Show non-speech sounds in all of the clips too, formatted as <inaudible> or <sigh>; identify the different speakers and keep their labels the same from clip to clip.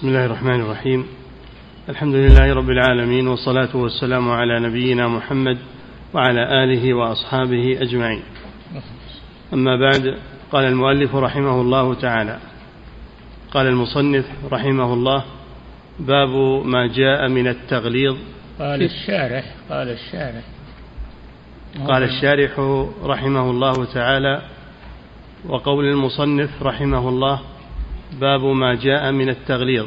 Speaker 1: بسم الله الرحمن الرحيم. الحمد لله رب العالمين والصلاة والسلام على نبينا محمد وعلى آله وأصحابه أجمعين. أما بعد قال المؤلف رحمه الله تعالى قال المصنف رحمه الله باب ما جاء من التغليظ
Speaker 2: قال الشارح قال الشارح.
Speaker 1: قال الشارح رحمه الله تعالى وقول المصنف رحمه الله باب ما جاء من التغليظ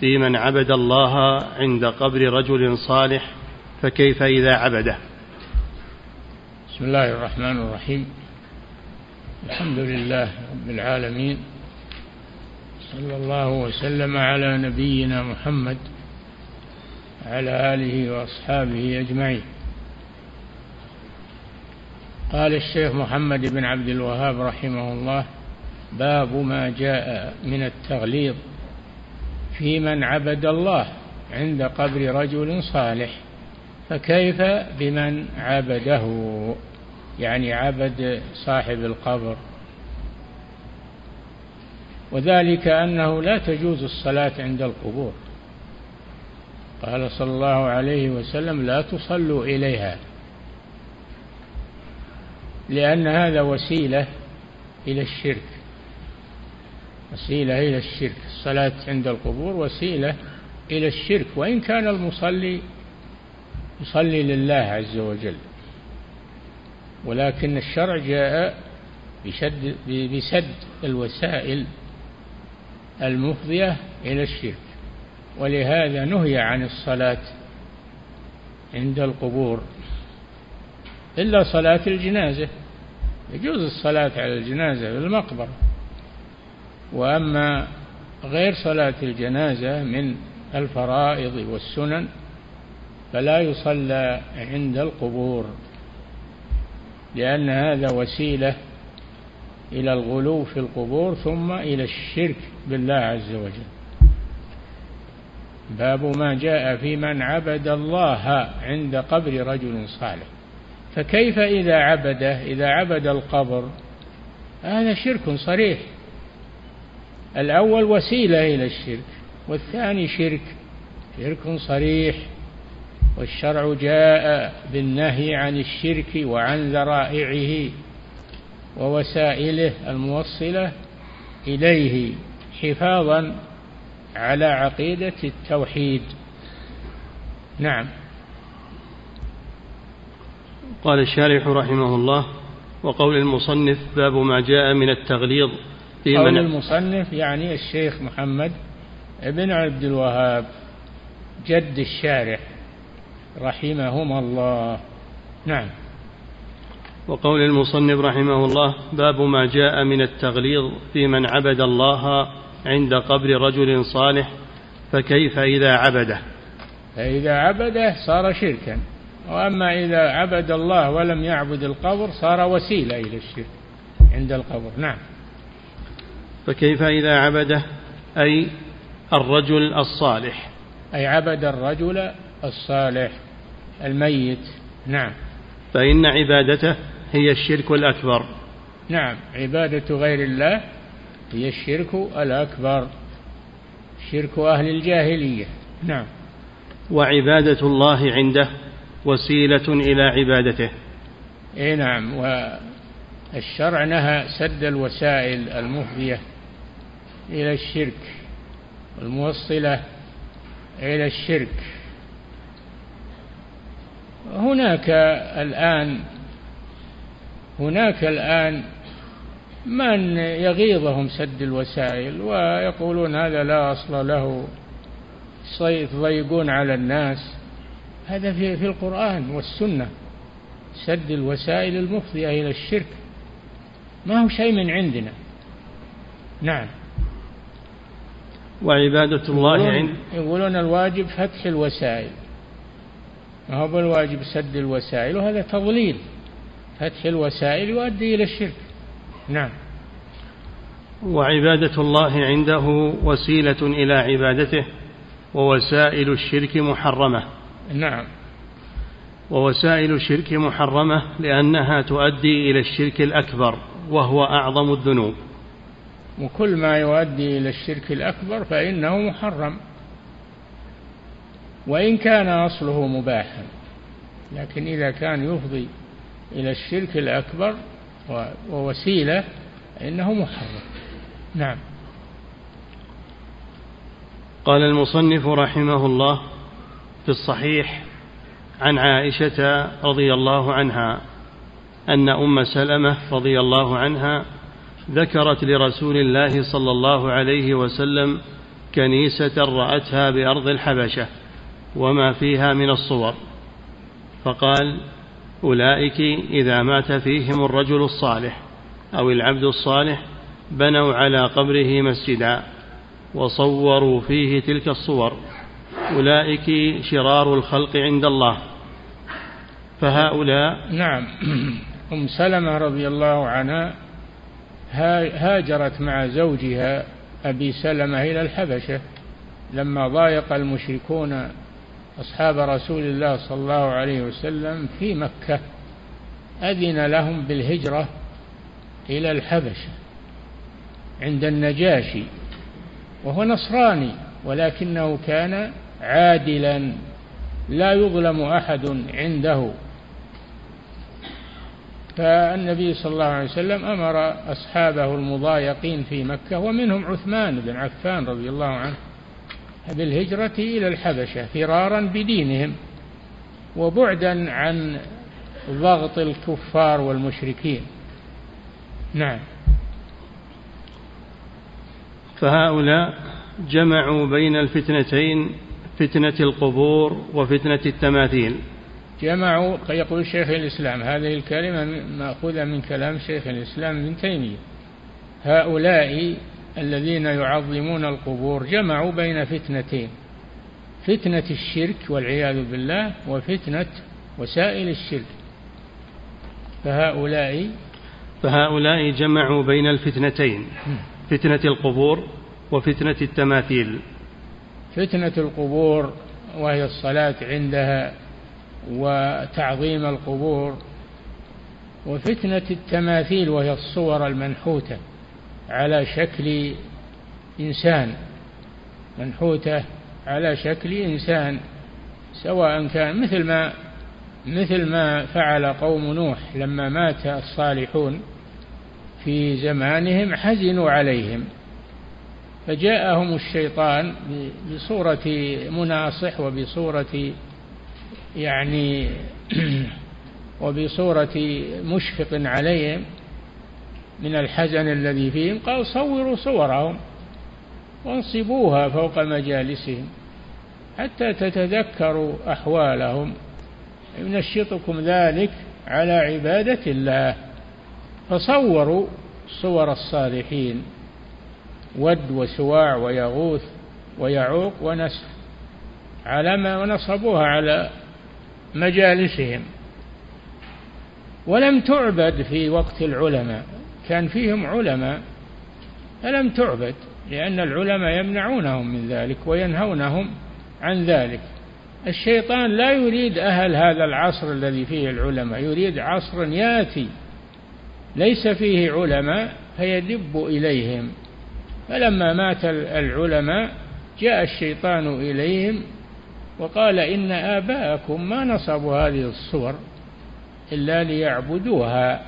Speaker 1: في من عبد الله عند قبر رجل صالح فكيف إذا عبده.
Speaker 2: بسم الله الرحمن الرحيم. الحمد لله رب العالمين. صلى الله وسلم على نبينا محمد وعلى آله وأصحابه أجمعين. قال الشيخ محمد بن عبد الوهاب رحمه الله باب ما جاء من التغليظ في من عبد الله عند قبر رجل صالح فكيف بمن عبده؟ يعني عبد صاحب القبر. وذلك أنه لا تجوز الصلاة عند القبور. قال صلى الله عليه وسلم لا تصلوا إليها لأن هذا وسيلة إلى الشرك. وسيلة إلى الشرك. الصلاة عند القبور وسيلة إلى الشرك. وإن كان المصلي يصلي لله عز وجل ولكن الشرع جاء بشد بسد الوسائل المفضية إلى الشرك. ولهذا نهي عن الصلاة عند القبور إلا صلاة الجنازة. يجوز الصلاة على الجنازة في المقبرة. وأما غير صلاة الجنازة من الفرائض والسنن فلا يصلى عند القبور لأن هذا وسيلة إلى الغلو في القبور ثم إلى الشرك بالله عز وجل. باب ما جاء في من عبد الله عند قبر رجل صالح. فكيف إذا عبده إذا عبد القبر؟ هذا شرك صريح. الأول وسيلة إلى الشرك والثاني شرك شرك صريح والشرع جاء بالنهي عن الشرك وعن ذرائعه ووسائله الموصلة إليه حفاظا على عقيدة التوحيد. نعم.
Speaker 1: قال الشارح رحمه الله وقول المصنف باب ما جاء من التغليظ
Speaker 2: في قول المصنف يعني الشيخ محمد بن عبد الوهاب جد الشارح رحمهما الله. نعم.
Speaker 1: وقول المصنف رحمه الله باب ما جاء من التغليظ في من عبد الله عند قبر رجل صالح فكيف إذا عبده؟
Speaker 2: فإذا عبده صار شركا وأما إذا عبد الله ولم يعبد القبر صار وسيلة إلى الشرك عند القبر. نعم.
Speaker 1: فكيف إذا عبده؟ أي الرجل الصالح.
Speaker 2: أي عبد الرجل الصالح الميت. نعم.
Speaker 1: فإن عبادته هي الشرك الأكبر.
Speaker 2: نعم. عبادة غير الله هي الشرك الأكبر. شرك أهل الجاهلية. نعم.
Speaker 1: وعبادة الله عنده وسيلة إلى عبادته.
Speaker 2: إيه نعم. والشرع نهى سد الوسائل المفضية إلى الشرك الموصلة إلى الشرك. هناك الآن هناك الآن من يغيظهم سد الوسائل ويقولون هذا لا أصل له يضيقون على الناس. هذا في في القرآن والسنة سد الوسائل المفضية إلى الشرك. ما هو شيء من عندنا. نعم.
Speaker 1: وعبادة الله عند
Speaker 2: يقولون الواجب فتح الوسائل. ما هو بالواجب سد الوسائل؟ وهذا تضليل. فتح الوسائل يؤدي إلى الشرك. نعم.
Speaker 1: وعبادة الله عنده وسيلة إلى عبادته ووسائل الشرك محرمة.
Speaker 2: نعم.
Speaker 1: ووسائل الشرك محرمة لأنها تؤدي إلى الشرك الأكبر وهو أعظم الذنوب.
Speaker 2: وكل ما يؤدي إلى الشرك الأكبر فإنه محرم. وإن كان أصله مباحا لكن إذا كان يفضي إلى الشرك الأكبر ووسيلة فإنه محرم. نعم.
Speaker 1: قال المصنف رحمه الله في الصحيح عن عائشة رضي الله عنها أن أم سلمة رضي الله عنها ذكرت لرسول الله صلى الله عليه وسلم كنيسة رأتها بأرض الحبشة وما فيها من الصور. فقال أولئك إذا مات فيهم الرجل الصالح أو العبد الصالح بنوا على قبره مسجدا وصوروا فيه تلك الصور. أولئك شرار الخلق عند الله. فهؤلاء
Speaker 2: نعم. <clears throat> أم سلمة رضي الله عنها هاجرت مع زوجها أبي سلمة إلى الحبشة لما ضايق المشركون أصحاب رسول الله صلى الله عليه وسلم في مكة أذن لهم بالهجرة إلى الحبشة عند النجاشي وهو نصراني ولكنه كان عادلا لا يظلم أحد عنده. فالنبي صلى الله عليه وسلم أمر أصحابه المضايقين في مكة ومنهم عثمان بن عفان رضي الله عنه بالهجرة إلى الحبشة فرارا بدينهم وبعدا عن ضغط الكفار والمشركين. نعم.
Speaker 1: فهؤلاء جمعوا بين الفتنتين فتنة القبور وفتنة التماثيل.
Speaker 2: جمعوا يقول شيخ الإسلام هذه الكلمة مأخوذة من كلام شيخ الإسلام ابن تيمية. هؤلاء الذين يعظمون القبور جمعوا بين فتنتين فتنة الشرك والعياذ بالله وفتنة وسائل الشرك. فهؤلاء
Speaker 1: فهؤلاء جمعوا بين الفتنتين فتنة القبور وفتنة التماثيل.
Speaker 2: فتنة القبور وهي الصلاة عندها وتعظيم القبور وفتنة التماثيل وهي الصور المنحوتة على شكل إنسان. منحوتة على شكل إنسان سواء كان مثل ما مثل ما فعل قوم نوح لما مات الصالحون في زمانهم حزنوا عليهم. فجاءهم الشيطان بصورة مناصح وبصورة يعني <clears throat> وبصورة مشفق عليهم من الحزن الذي فيهم قال صوروا صورهم وانصبوها فوق مجالسهم حتى تتذكروا أحوالهم. ينشطكم ذلك على عبادة الله. فصوروا صور الصالحين ود وسواع ويغوث ويعوق ونسر على ما ونصبوها على مجالسهم. ولم تعبد في وقت العلماء. كان فيهم علماء فلم تعبد لأن العلماء يمنعونهم من ذلك وينهونهم عن ذلك. الشيطان لا يريد أهل هذا العصر الذي فيه العلماء يريد عصر ياتي ليس فيه علماء فيدب إليهم. فلما مات العلماء جاء الشيطان إليهم وقال إن آباءكم ما نصبوا هذه الصور إلا ليعبدوها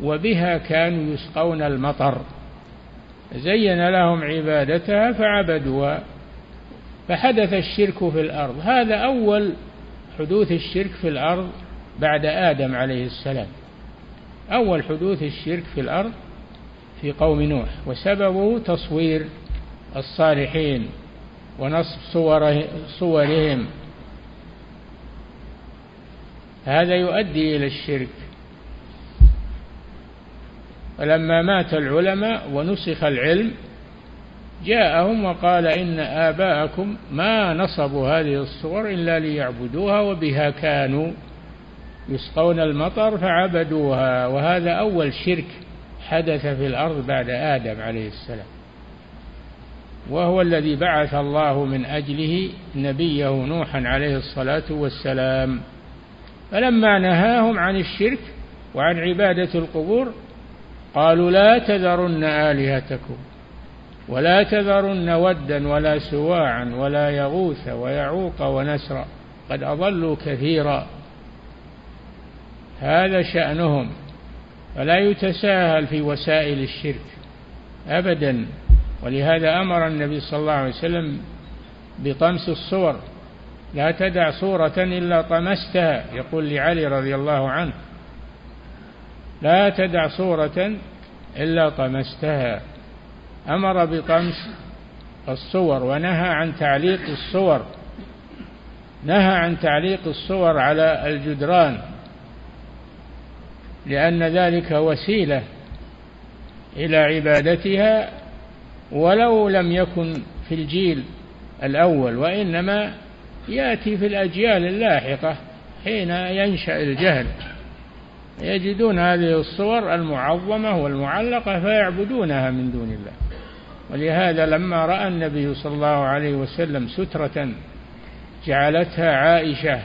Speaker 2: وبها كانوا يسقون المطر. زين لهم عبادتها فعبدوها فحدث الشرك في الأرض. هذا أول حدوث الشرك في الأرض بعد آدم عليه السلام. أول حدوث الشرك في الأرض في قوم نوح وسببه تصوير الصالحين. ونصب صوره صورهم. هذا يؤدي إلى الشرك. فلما مات العلماء ونسخ العلم جاءهم وقال إن آباءكم ما نصبوا هذه الصور إلا ليعبدوها وبها كانوا يسقون المطر فعبدوها. وهذا أول شرك حدث في الأرض بعد آدم عليه السلام. وهو الذي بعث الله من أجله نبيه نوحا عليه الصلاة والسلام. فلما نهاهم عن الشرك وعن عبادة القبور قالوا لا تذرن آلهتكم ولا تذرن ودا ولا سواعا ولا يغوث ويعوق ونسرا قد أضلوا كثيرا. هذا شأنهم فلا يتساهل في وسائل الشرك أبدا. ولهذا أمر النبي صلى الله عليه وسلم بطمس الصور. لا تدع صورة إلا طمستها يقول لعلي رضي الله عنه. لا تدع صورة إلا طمستها. أمر بطمس الصور ونهى عن تعليق الصور. نهى عن تعليق الصور على الجدران لأن ذلك وسيلة إلى عبادتها ولو لم يكن في الجيل الأول وإنما يأتي في الأجيال اللاحقة حين ينشأ الجهل. يجدون هذه الصور المعظمة والمعلقة فيعبدونها من دون الله. ولهذا لما رأى النبي صلى الله عليه وسلم سترة جعلتها عائشة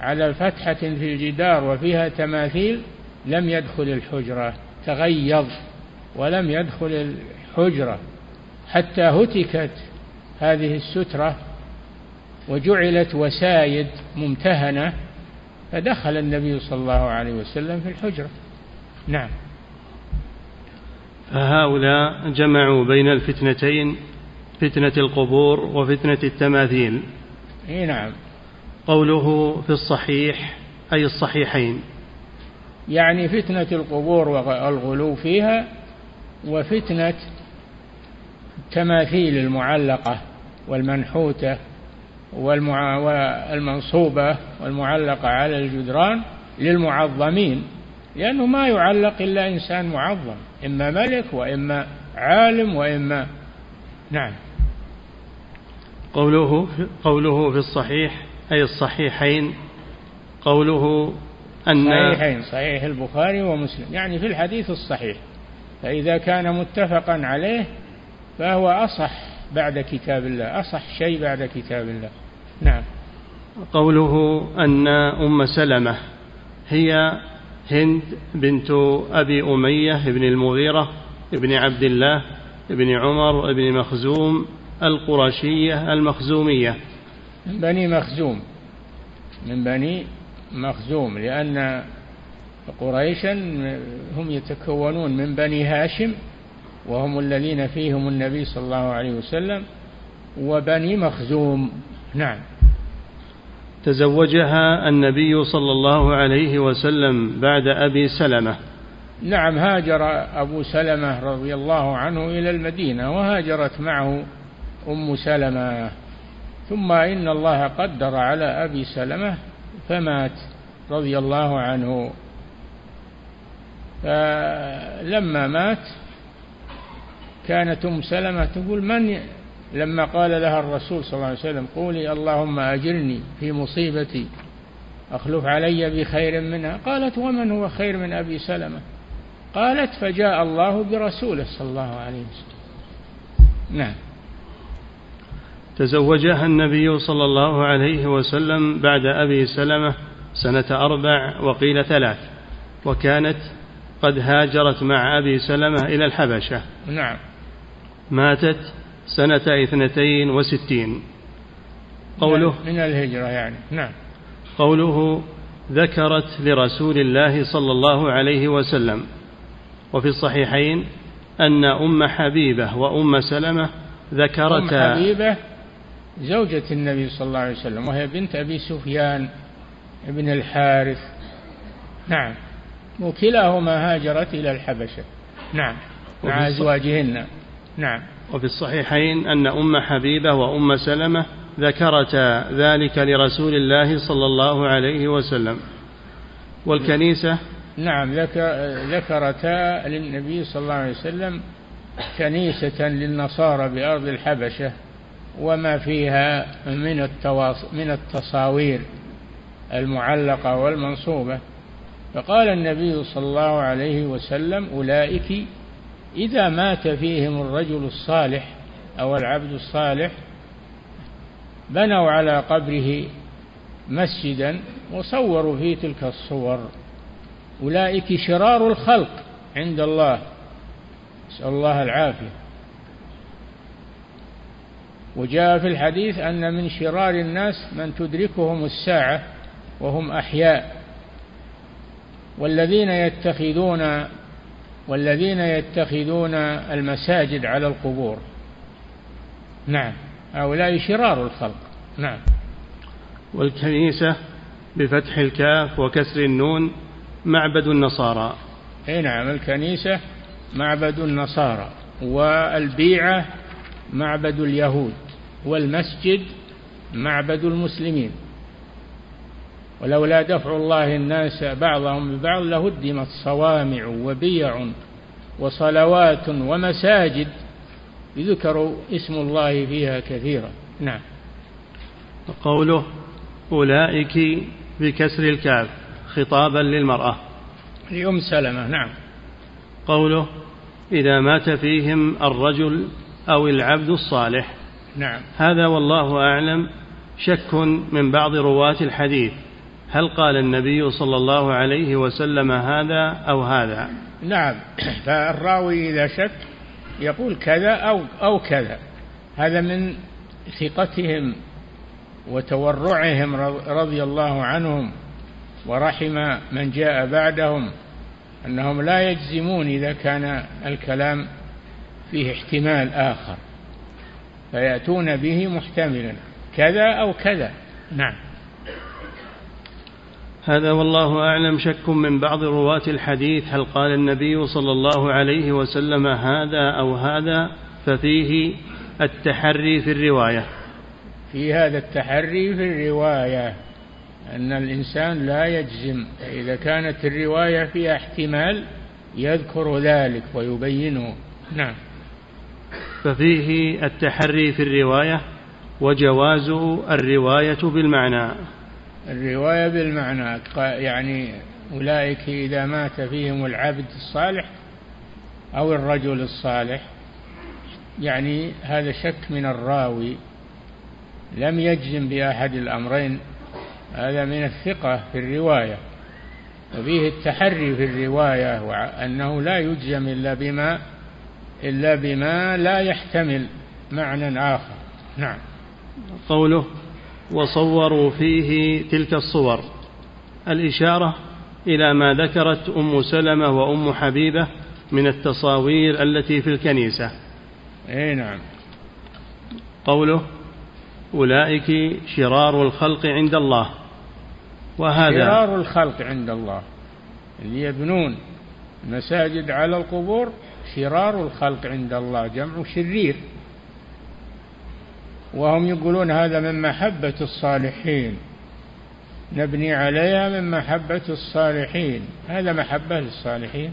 Speaker 2: على فتحة في الجدار وفيها تماثيل لم يدخل الحجرة تغيظ ولم يدخل الحجرة حتى هتكت هذه السترة وجعلت وسايد ممتهنة فدخل النبي صلى الله عليه وسلم في الحجرة. نعم.
Speaker 1: فهؤلاء جمعوا بين الفتنتين فتنة القبور وفتنة التماثيل.
Speaker 2: إي نعم.
Speaker 1: قوله في الصحيح أي الصحيحين.
Speaker 2: يعني فتنة القبور والغلو فيها وفتنة التماثيل المعلقة والمنحوتة والمنصوبة والمعلقة على الجدران للمعظمين لأنه ما يعلق إلا إنسان معظم إما ملك وإما عالم وإما نعم.
Speaker 1: قوله قوله في الصحيح أي الصحيحين قوله أن
Speaker 2: صحيحين صحيح البخاري ومسلم يعني في الحديث الصحيح فإذا كان متفقا عليه فهو أصح بعد كتاب الله أصح شيء بعد كتاب الله. نعم.
Speaker 1: قوله أن أم سلمة هي هند بنت أبي أمية بن المغيرة بن عبد الله بن عمر بن مخزوم القرشية المخزومية.
Speaker 2: من بني مخزوم. من بني مخزوم لأن قريشا هم يتكونون من بني هاشم وهم الذين فيهم النبي صلى الله عليه وسلم وبني مخزوم. نعم.
Speaker 1: تزوجها النبي صلى الله عليه وسلم بعد أبي سلمة.
Speaker 2: نعم هاجر أبو سلمة رضي الله عنه إلى المدينة وهاجرت معه أم سلمة. ثم إن الله قدر على أبي سلمة فمات رضي الله عنه. فلما مات كانت أم سلمة تقول من لما قال لها الرسول صلى الله عليه وسلم قولي اللهم أجرني في مصيبتي أخلف علي بخير منها قالت ومن هو خير من أبي سلمة؟ قالت فجاء الله برسوله صلى الله عليه وسلم. نعم.
Speaker 1: تزوجها النبي صلى الله عليه وسلم بعد أبي سلمة سنة أربع وقيل ثلاث وكانت قد هاجرت مع أبي سلمة إلى الحبشة.
Speaker 2: نعم.
Speaker 1: ماتت سنة اثنتين وستين. قوله
Speaker 2: من الهجرة يعني. نعم.
Speaker 1: قوله ذكرت لرسول الله صلى الله عليه وسلم. وفي الصحيحين أن أم حبيبة وأم سلمة ذكرتا.
Speaker 2: أم حبيبة زوجة النبي صلى الله عليه وسلم وهي بنت أبي سفيان بن الحارث. نعم. وكلاهما هاجرت إلى الحبشة. نعم. مع أزواجهن. نعم.
Speaker 1: وفي الصحيحين أن أم حبيبة وأم سلمة ذكرتا ذلك لرسول الله صلى الله عليه وسلم. والكنيسة؟
Speaker 2: نعم ذكرتا للنبي صلى الله عليه وسلم كنيسة للنصارى بأرض الحبشة وما فيها من التواص من التصاوير المعلقة والمنصوبة. فقال النبي صلى الله عليه وسلم أولئك إذا مات فيهم الرجل الصالح أو العبد الصالح بنوا على قبره مسجدا وصوروا فيه تلك الصور. أولئك شرار الخلق عند الله. نسأل الله العافية. وجاء في الحديث أن من شرار الناس من تدركهم الساعة وهم أحياء. والذين يتخذون والذين يتخذون المساجد على القبور. نعم. هؤلاء شرار الخلق. نعم.
Speaker 1: والكنيسة بفتح الكاف وكسر النون معبد النصارى.
Speaker 2: أي نعم الكنيسة معبد النصارى والبيعة معبد اليهود والمسجد معبد المسلمين. ولولا دفع الله الناس بعضهم ببعض لهدمت صوامع وبيع وصلوات ومساجد يذكر اسم الله فيها كثيرا. نعم.
Speaker 1: قوله أولئك بكسر الكاف خطابا للمرأة.
Speaker 2: لأم سلمة نعم.
Speaker 1: قوله إذا مات فيهم الرجل أو العبد الصالح.
Speaker 2: نعم.
Speaker 1: هذا والله أعلم شك من بعض رواة الحديث. هل قال النبي صلى الله عليه وسلم هذا أو هذا؟
Speaker 2: نعم. <clears throat> فالراوي إذا شك يقول كذا أو أو كذا. هذا من ثقتهم وتورعهم رضي الله عنهم ورحم من جاء بعدهم أنهم لا يجزمون إذا كان الكلام فيه احتمال آخر فيأتون به محتملا كذا أو كذا. نعم.
Speaker 1: هذا والله أعلم شك من بعض رواة الحديث هل قال النبي صلى الله عليه وسلم هذا أو هذا؟ ففيه التحري في الرواية.
Speaker 2: في هذا التحري في الرواية أن الإنسان لا يجزم إذا كانت الرواية فيها احتمال يذكر ذلك ويبينه. نعم.
Speaker 1: ففيه التحري في الرواية وجواز الرواية بالمعنى.
Speaker 2: الرواية بالمعنى يعني أولئك إذا مات فيهم العبد الصالح أو الرجل الصالح يعني هذا شك من الراوي لم يجزم بأحد الأمرين هذا من الثقة في الرواية وفيه التحري في الرواية وأنه لا يجزم إلا بما إلا بما لا يحتمل معنى آخر. نعم.
Speaker 1: قوله وصوروا فيه تلك الصور. الإشارة إلى ما ذكرت أم سلمة وأم حبيبة من التصاوير التي في الكنيسة.
Speaker 2: أي نعم.
Speaker 1: قوله أولئك شرار الخلق عند الله. وهذا
Speaker 2: شرار الخلق عند الله. اللي يبنون مساجد على القبور شرار الخلق عند الله جمع شرير. وهم يقولون هذا من محبة الصالحين. نبني عليها من محبة الصالحين. هذا محبة للصالحين.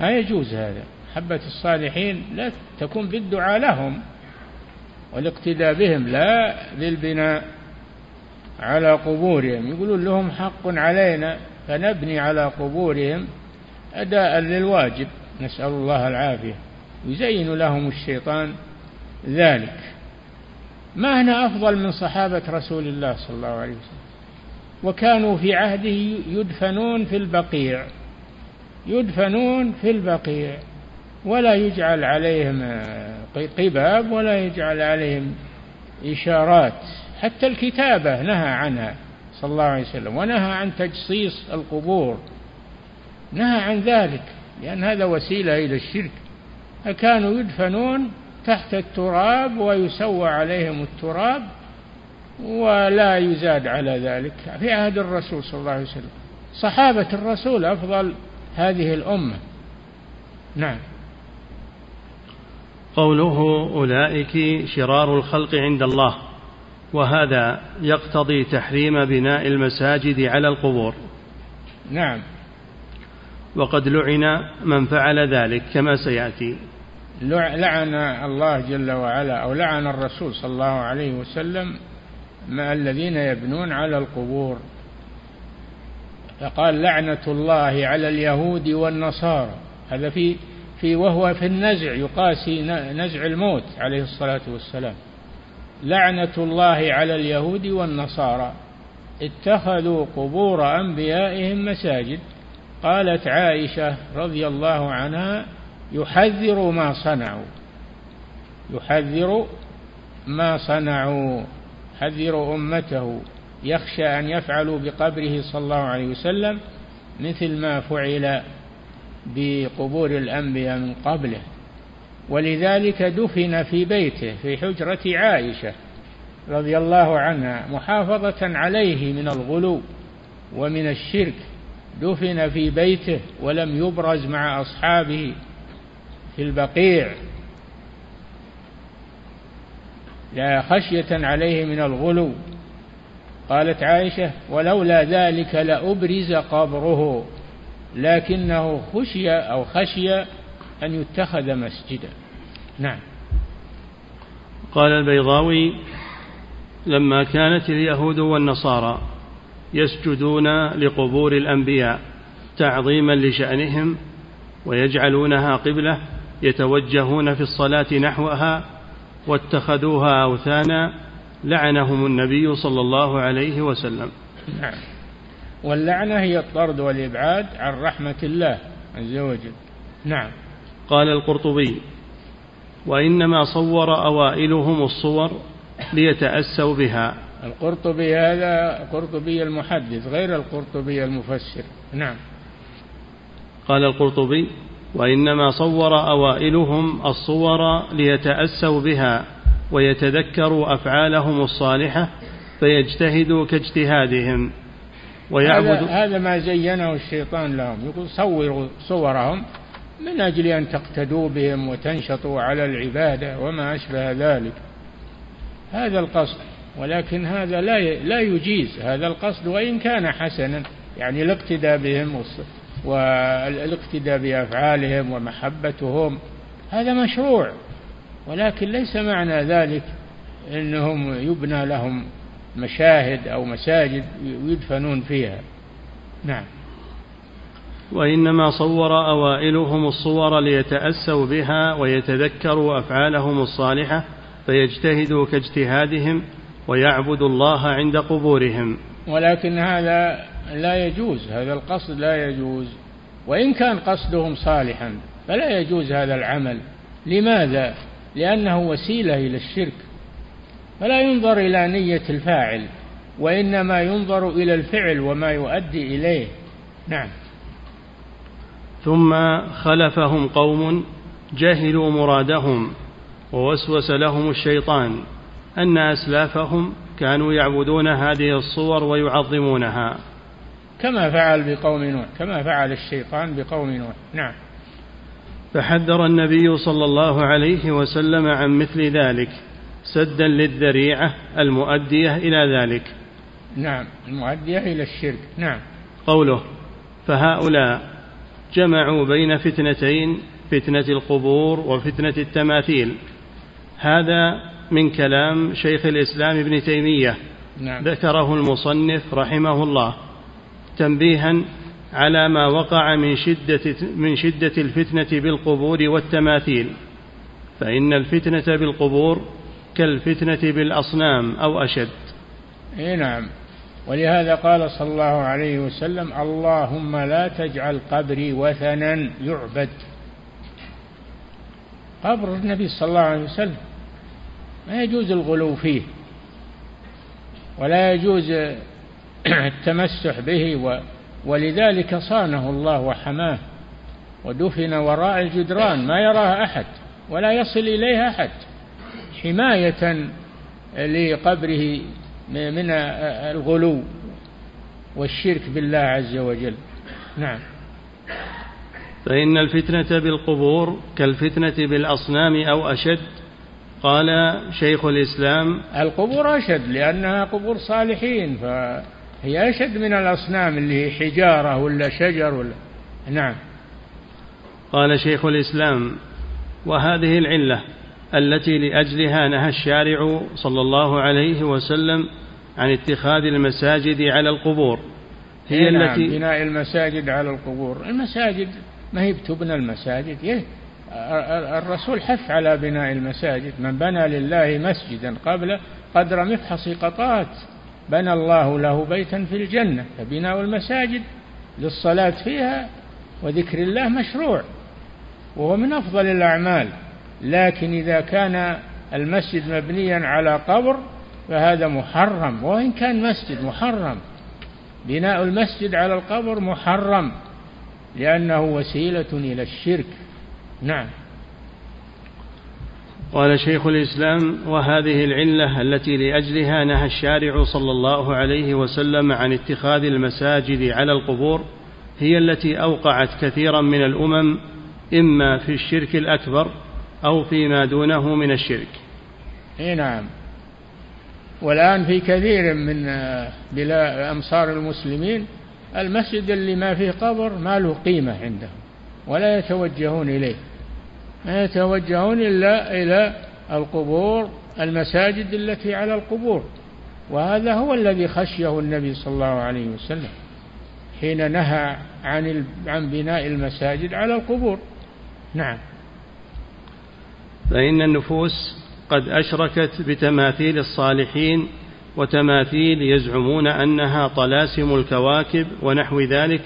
Speaker 2: ما يجوز هذا. محبة الصالحين لا تكون بالدعاء لهم والاقتداء بهم لا للبناء على قبورهم. يقولون لهم حق علينا فنبني على قبورهم أداء للواجب. نسأل الله العافية. يزين لهم الشيطان ذلك. ما هنا أفضل من صحابة رسول الله صلى الله عليه وسلم؟ وكانوا في عهده يدفنون في البقيع يدفنون في البقيع ولا يجعل عليهم قباب ولا يجعل عليهم إشارات. حتى الكتابة نهى عنها صلى الله عليه وسلم ونهى عن تجصيص القبور نهى عن ذلك لأن هذا وسيلة إلى الشرك. فكانوا يدفنون تحت التراب ويسوى عليهم التراب ولا يزاد على ذلك. في عهد الرسول صلى الله عليه وسلم صحابة الرسول أفضل هذه الأمة. نعم.
Speaker 1: قوله أولئك شرار الخلق عند الله وهذا يقتضي تحريم بناء المساجد على القبور.
Speaker 2: نعم.
Speaker 1: وقد لعن من فعل ذلك كما سيأتي.
Speaker 2: لعن الله جل وعلا أو لعن الرسول صلى الله عليه وسلم مع الذين يبنون على القبور. فقال لعنة الله على اليهود والنصارى. هذا في في وهو في النزع يقاسي نزع الموت عليه الصلاة والسلام. لعنة الله على اليهود والنصارى. اتخذوا قبور أنبيائهم مساجد. قالت عائشة رضي الله عنها يحذر ما صنعوا. يحذر ما صنعوا. حذر أمته. يخشى أن يفعلوا بقبره صلى الله عليه وسلم مثل ما فعل بقبور الأنبياء من قبله. ولذلك دفن في بيته في حجرة عائشة رضي الله عنها محافظة عليه من الغلو ومن الشرك. دفن في بيته ولم يبرز مع أصحابه. في البقيع. لا خشية عليه من الغلو. قالت عائشة ولولا ذلك لأبرز قبره لكنه خشي أو خشي أن يتخذ مسجدا. نعم.
Speaker 1: قال البيضاوي لما كانت اليهود والنصارى يسجدون لقبور الأنبياء تعظيما لشأنهم ويجعلونها قبلة يتوجهون في الصلاة نحوها واتخذوها أوثانا لعنهم النبي صلى الله عليه وسلم.
Speaker 2: نعم. واللعنة هي الطرد والإبعاد عن رحمة الله عز وجل. نعم.
Speaker 1: قال القرطبي وإنما صور أوائلهم الصور ليتأسوا بها.
Speaker 2: القرطبي هذا قرطبي المحدث غير القرطبي المفسر. نعم.
Speaker 1: قال القرطبي وإنما صور أوائلهم الصور ليتأسوا بها ويتذكروا أفعالهم الصالحة فيجتهدوا كاجتهادهم.
Speaker 2: ويعبدوا هذا, هذا ما زينه الشيطان لهم. يقول صوروا صورهم من أجل أن تقتدوا بهم وتنشطوا على العبادة وما أشبه ذلك. هذا القصد. ولكن هذا لا لا يجيز. هذا القصد وإن كان حسنا يعني الاقتداء بهم والاقتداء بأفعالهم ومحبتهم هذا مشروع ولكن ليس معنى ذلك إنهم يبنى لهم مشاهد أو مساجد يدفنون فيها. نعم.
Speaker 1: وإنما صور أوائلهم الصور ليتأسوا بها ويتذكروا أفعالهم الصالحة فيجتهدوا كاجتهادهم ويعبدوا الله عند قبورهم.
Speaker 2: ولكن هذا لا يجوز هذا القصد لا يجوز. وإن كان قصدهم صالحا فلا يجوز هذا العمل. لماذا؟ لأنه وسيلة إلى الشرك. فلا ينظر إلى نية الفاعل وإنما ينظر إلى الفعل وما يؤدي إليه. نعم.
Speaker 1: ثم خلفهم قوم جهلوا مرادهم ووسوس لهم الشيطان. أن أسلافهم كانوا يعبدون هذه الصور ويعظمونها.
Speaker 2: كما فعل بقوم نوح كما فعل الشيطان بقوم نوح. نعم.
Speaker 1: فحذر النبي صلى الله عليه وسلم عن مثل ذلك سدا للذريعة المؤدية إلى ذلك.
Speaker 2: نعم المؤدية إلى الشرك. نعم.
Speaker 1: قوله فهؤلاء جمعوا بين فتنتين فتنة القبور وفتنة التماثيل. هذا من كلام شيخ الإسلام ابن تيمية. نعم. ذكره المصنف رحمه الله. تنبيها على ما وقع من شدة, من شدة الفتنة بالقبور والتماثيل فإن الفتنة بالقبور كالفتنة بالأصنام أو أشد.
Speaker 2: إيه نعم. ولهذا قال صلى الله عليه وسلم اللهم لا تجعل قبري وثنا يعبد. قبر النبي صلى الله عليه وسلم ما يجوز الغلو فيه ولا يجوز <clears throat> التمسح به ولذلك صانه الله وحماه ودفن وراء الجدران ما يراه أحد ولا يصل إليه أحد حماية لقبره من الغلو والشرك بالله عز وجل. نعم.
Speaker 1: فإن الفتنة بالقبور كالفتنة بالأصنام أو أشد قال شيخ الإسلام
Speaker 2: القبور أشد لأنها قبور صالحين ف هي أشد من الأصنام اللي هي حجارة ولا شجر ولا نعم.
Speaker 1: قال شيخ الإسلام وهذه العلة التي لأجلها نهى الشارع صلى الله عليه وسلم عن اتخاذ المساجد على القبور.
Speaker 2: هي إيه نعم التي بناء المساجد على القبور. المساجد ما هي بتبنى المساجد إيه؟ الرسول حث على بناء المساجد من بنى لله مسجدا قبل قدر مفحص قطات. بنى الله له بيتا في الجنة فبناء المساجد للصلاة فيها وذكر الله مشروع وهو من أفضل الأعمال. لكن إذا كان المسجد مبنيا على قبر فهذا محرم. وإن كان مسجد محرم بناء المسجد على القبر محرم لأنه وسيلة إلى الشرك. نعم.
Speaker 1: قال شيخ الإسلام وهذه العلة التي لأجلها نهى الشارع صلى الله عليه وسلم عن اتخاذ المساجد على القبور هي التي أوقعت كثيرا من الأمم إما في الشرك الأكبر أو فيما دونه من الشرك.
Speaker 2: إي نعم. والآن في كثير من بلاد أمصار المسلمين المسجد اللي ما فيه قبر ما له قيمة عندهم ولا يتوجهون إليه. ما يتوجهون إلا إلى القبور المساجد التي على القبور. وهذا هو الذي خشيه النبي صلى الله عليه وسلم حين نهى عن عن بناء المساجد على القبور. نعم.
Speaker 1: فإن النفوس قد أشركت بتماثيل الصالحين وتماثيل يزعمون أنها طلاسم الكواكب ونحو ذلك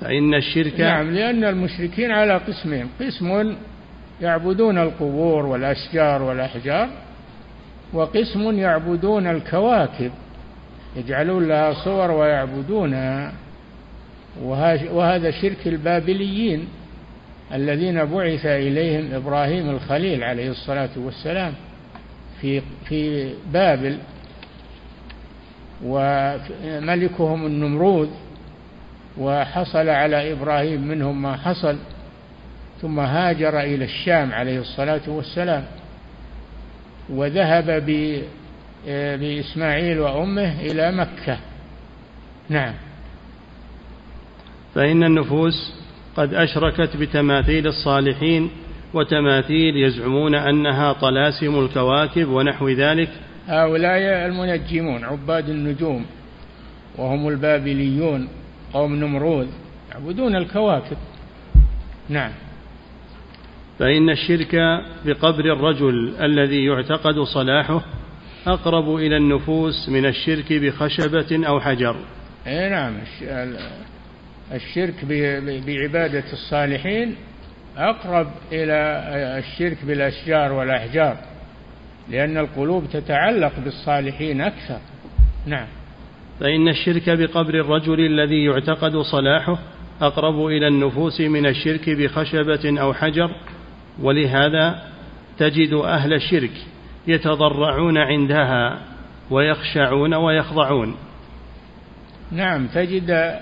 Speaker 1: فإن الشرك
Speaker 2: نعم لأن المشركين على قسمين قسم يعبدون القبور والأشجار والأحجار وقسم يعبدون الكواكب يجعلون لها صور ويعبدونها. وهذا شرك البابليين الذين بعث إليهم إبراهيم الخليل عليه الصلاة والسلام في في بابل وملكهم النمرود وحصل على إبراهيم منهم ما حصل. ثم هاجر إلى الشام عليه الصلاة والسلام وذهب بإسماعيل وأمه إلى مكة. نعم.
Speaker 1: فإن النفوس قد أشركت بتماثيل الصالحين وتماثيل يزعمون أنها طلاسم الكواكب ونحو ذلك.
Speaker 2: هؤلاء المنجمون عباد النجوم وهم البابليون قوم نمرود يعبدون الكواكب. نعم.
Speaker 1: فإن الشرك بقبر الرجل الذي يعتقد صلاحه أقرب إلى النفوس من الشرك بخشبة أو حجر.
Speaker 2: أي نعم الشرك بعبادة الصالحين أقرب إلى الشرك بالأشجار والأحجار لأن القلوب تتعلق بالصالحين أكثر. نعم.
Speaker 1: فإن الشرك بقبر الرجل الذي يعتقد صلاحه أقرب إلى النفوس من الشرك بخشبة أو حجر. ولهذا تجد أهل الشرك يتضرعون عندها ويخشعون ويخضعون.
Speaker 2: نعم تجد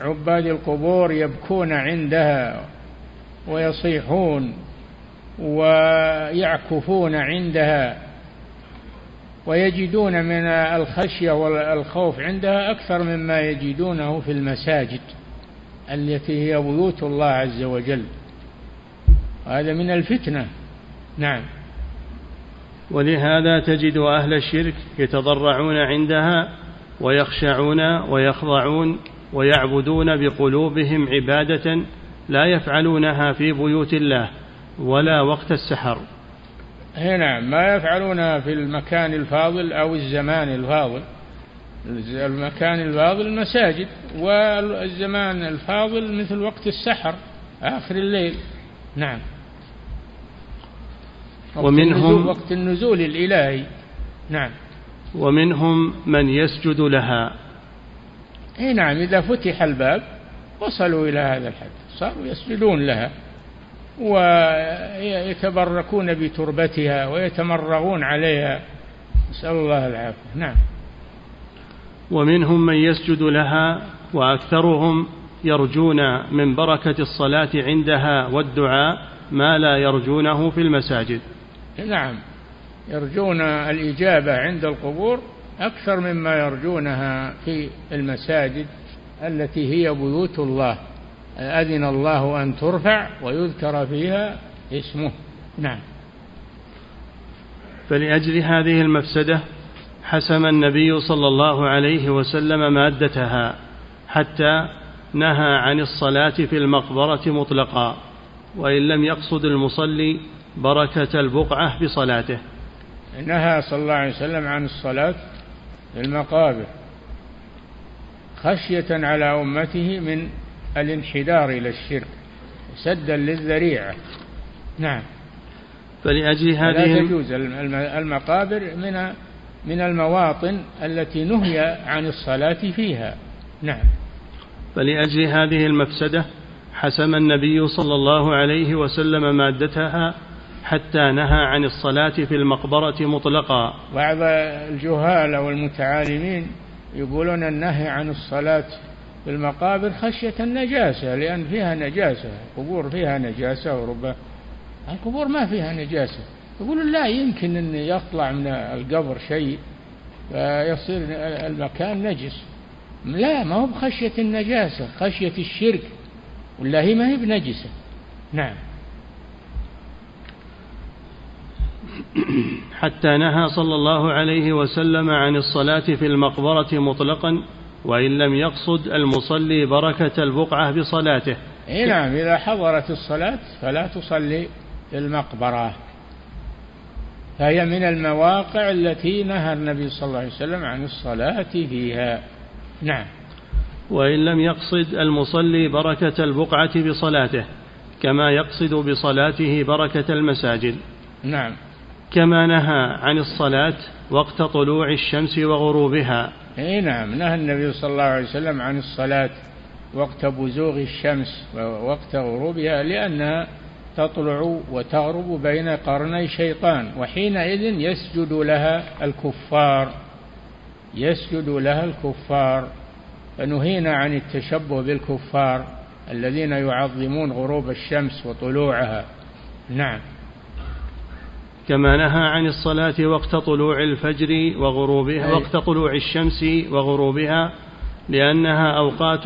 Speaker 2: عباد القبور يبكون عندها ويصيحون ويعكفون عندها ويجدون من الخشية والخوف عندها أكثر مما يجدونه في المساجد التي هي بيوت الله عز وجل. هذا من الفتنة. نعم.
Speaker 1: ولهذا تجد أهل الشرك يتضرعون عندها ويخشعون ويخضعون ويعبدون بقلوبهم عبادة لا يفعلونها في بيوت الله ولا وقت السحر.
Speaker 2: هنا نعم ما يفعلونها في المكان الفاضل أو الزمان الفاضل. المكان الفاضل المساجد والزمان الفاضل مثل وقت السحر آخر الليل. نعم. ومنهم وقت النزول الإلهي. نعم.
Speaker 1: ومنهم من يسجد لها.
Speaker 2: إي نعم إذا فتح الباب وصلوا إلى هذا الحد صاروا يسجدون لها. ويتبركون بتربتها ويتمرغون عليها. نسأل الله العافية. نعم.
Speaker 1: ومنهم من يسجد لها وأكثرهم يرجون من بركة الصلاة عندها والدعاء ما لا يرجونه في المساجد.
Speaker 2: نعم. يرجون الإجابة عند القبور أكثر مما يرجونها في المساجد التي هي بيوت الله. أذن الله أن ترفع ويذكر فيها اسمه. نعم.
Speaker 1: فلأجل هذه المفسدة حسم النبي صلى الله عليه وسلم مادتها حتى نهى عن الصلاة في المقبرة مطلقا وإن لم يقصد المصلي بركة البقعة بصلاته.
Speaker 2: نهى صلى الله عليه وسلم عن الصلاة في المقابر خشية على أمته من الانحدار إلى الشرك سدا للذريعة. نعم.
Speaker 1: فلأجل هذه
Speaker 2: لا تجوز المقابر من من المواطن التي نهي عن الصلاة فيها. نعم.
Speaker 1: فلأجل هذه المفسدة حسم النبي صلى الله عليه وسلم مادتها حتى نهى عن الصلاة في المقبرة مطلقا.
Speaker 2: بعض الجهال والمتعالمين يقولون النهي عن الصلاة في المقابر خشية النجاسة لأن فيها نجاسة. قبور فيها نجاسة وربما القبور ما فيها نجاسة. يقولون لا يمكن أن يطلع من القبر شيء فيصير المكان نجس. لا ما هو بخشية النجاسة خشية الشرك. ولا هي ما هي بنجسة. نعم.
Speaker 1: حتى نهى صلى الله عليه وسلم عن الصلاة في المقبرة مطلقا وإن لم يقصد المصلي بركة البقعة بصلاته.
Speaker 2: إيه نعم إذا حضرت الصلاة فلا تصلي في المقبرة. فهي من المواقع التي نهى النبي صلى الله عليه وسلم عن الصلاة فيها. نعم.
Speaker 1: وإن لم يقصد المصلي بركة البقعة بصلاته كما يقصد بصلاته بركة المساجد.
Speaker 2: نعم.
Speaker 1: كما نهى عن الصلاة وقت طلوع الشمس وغروبها.
Speaker 2: إي نعم نهى النبي صلى الله عليه وسلم عن الصلاة وقت بزوغ الشمس ووقت غروبها لأنها تطلع وتغرب بين قرني شيطان وحينئذ يسجد لها الكفار يسجد لها الكفار. فنهينا عن التشبه بالكفار الذين يعظمون غروب الشمس وطلوعها. نعم.
Speaker 1: كما نهى عن الصلاة وقت طلوع الفجر وغروبها وقت طلوع الشمس وغروبها لأنها أوقات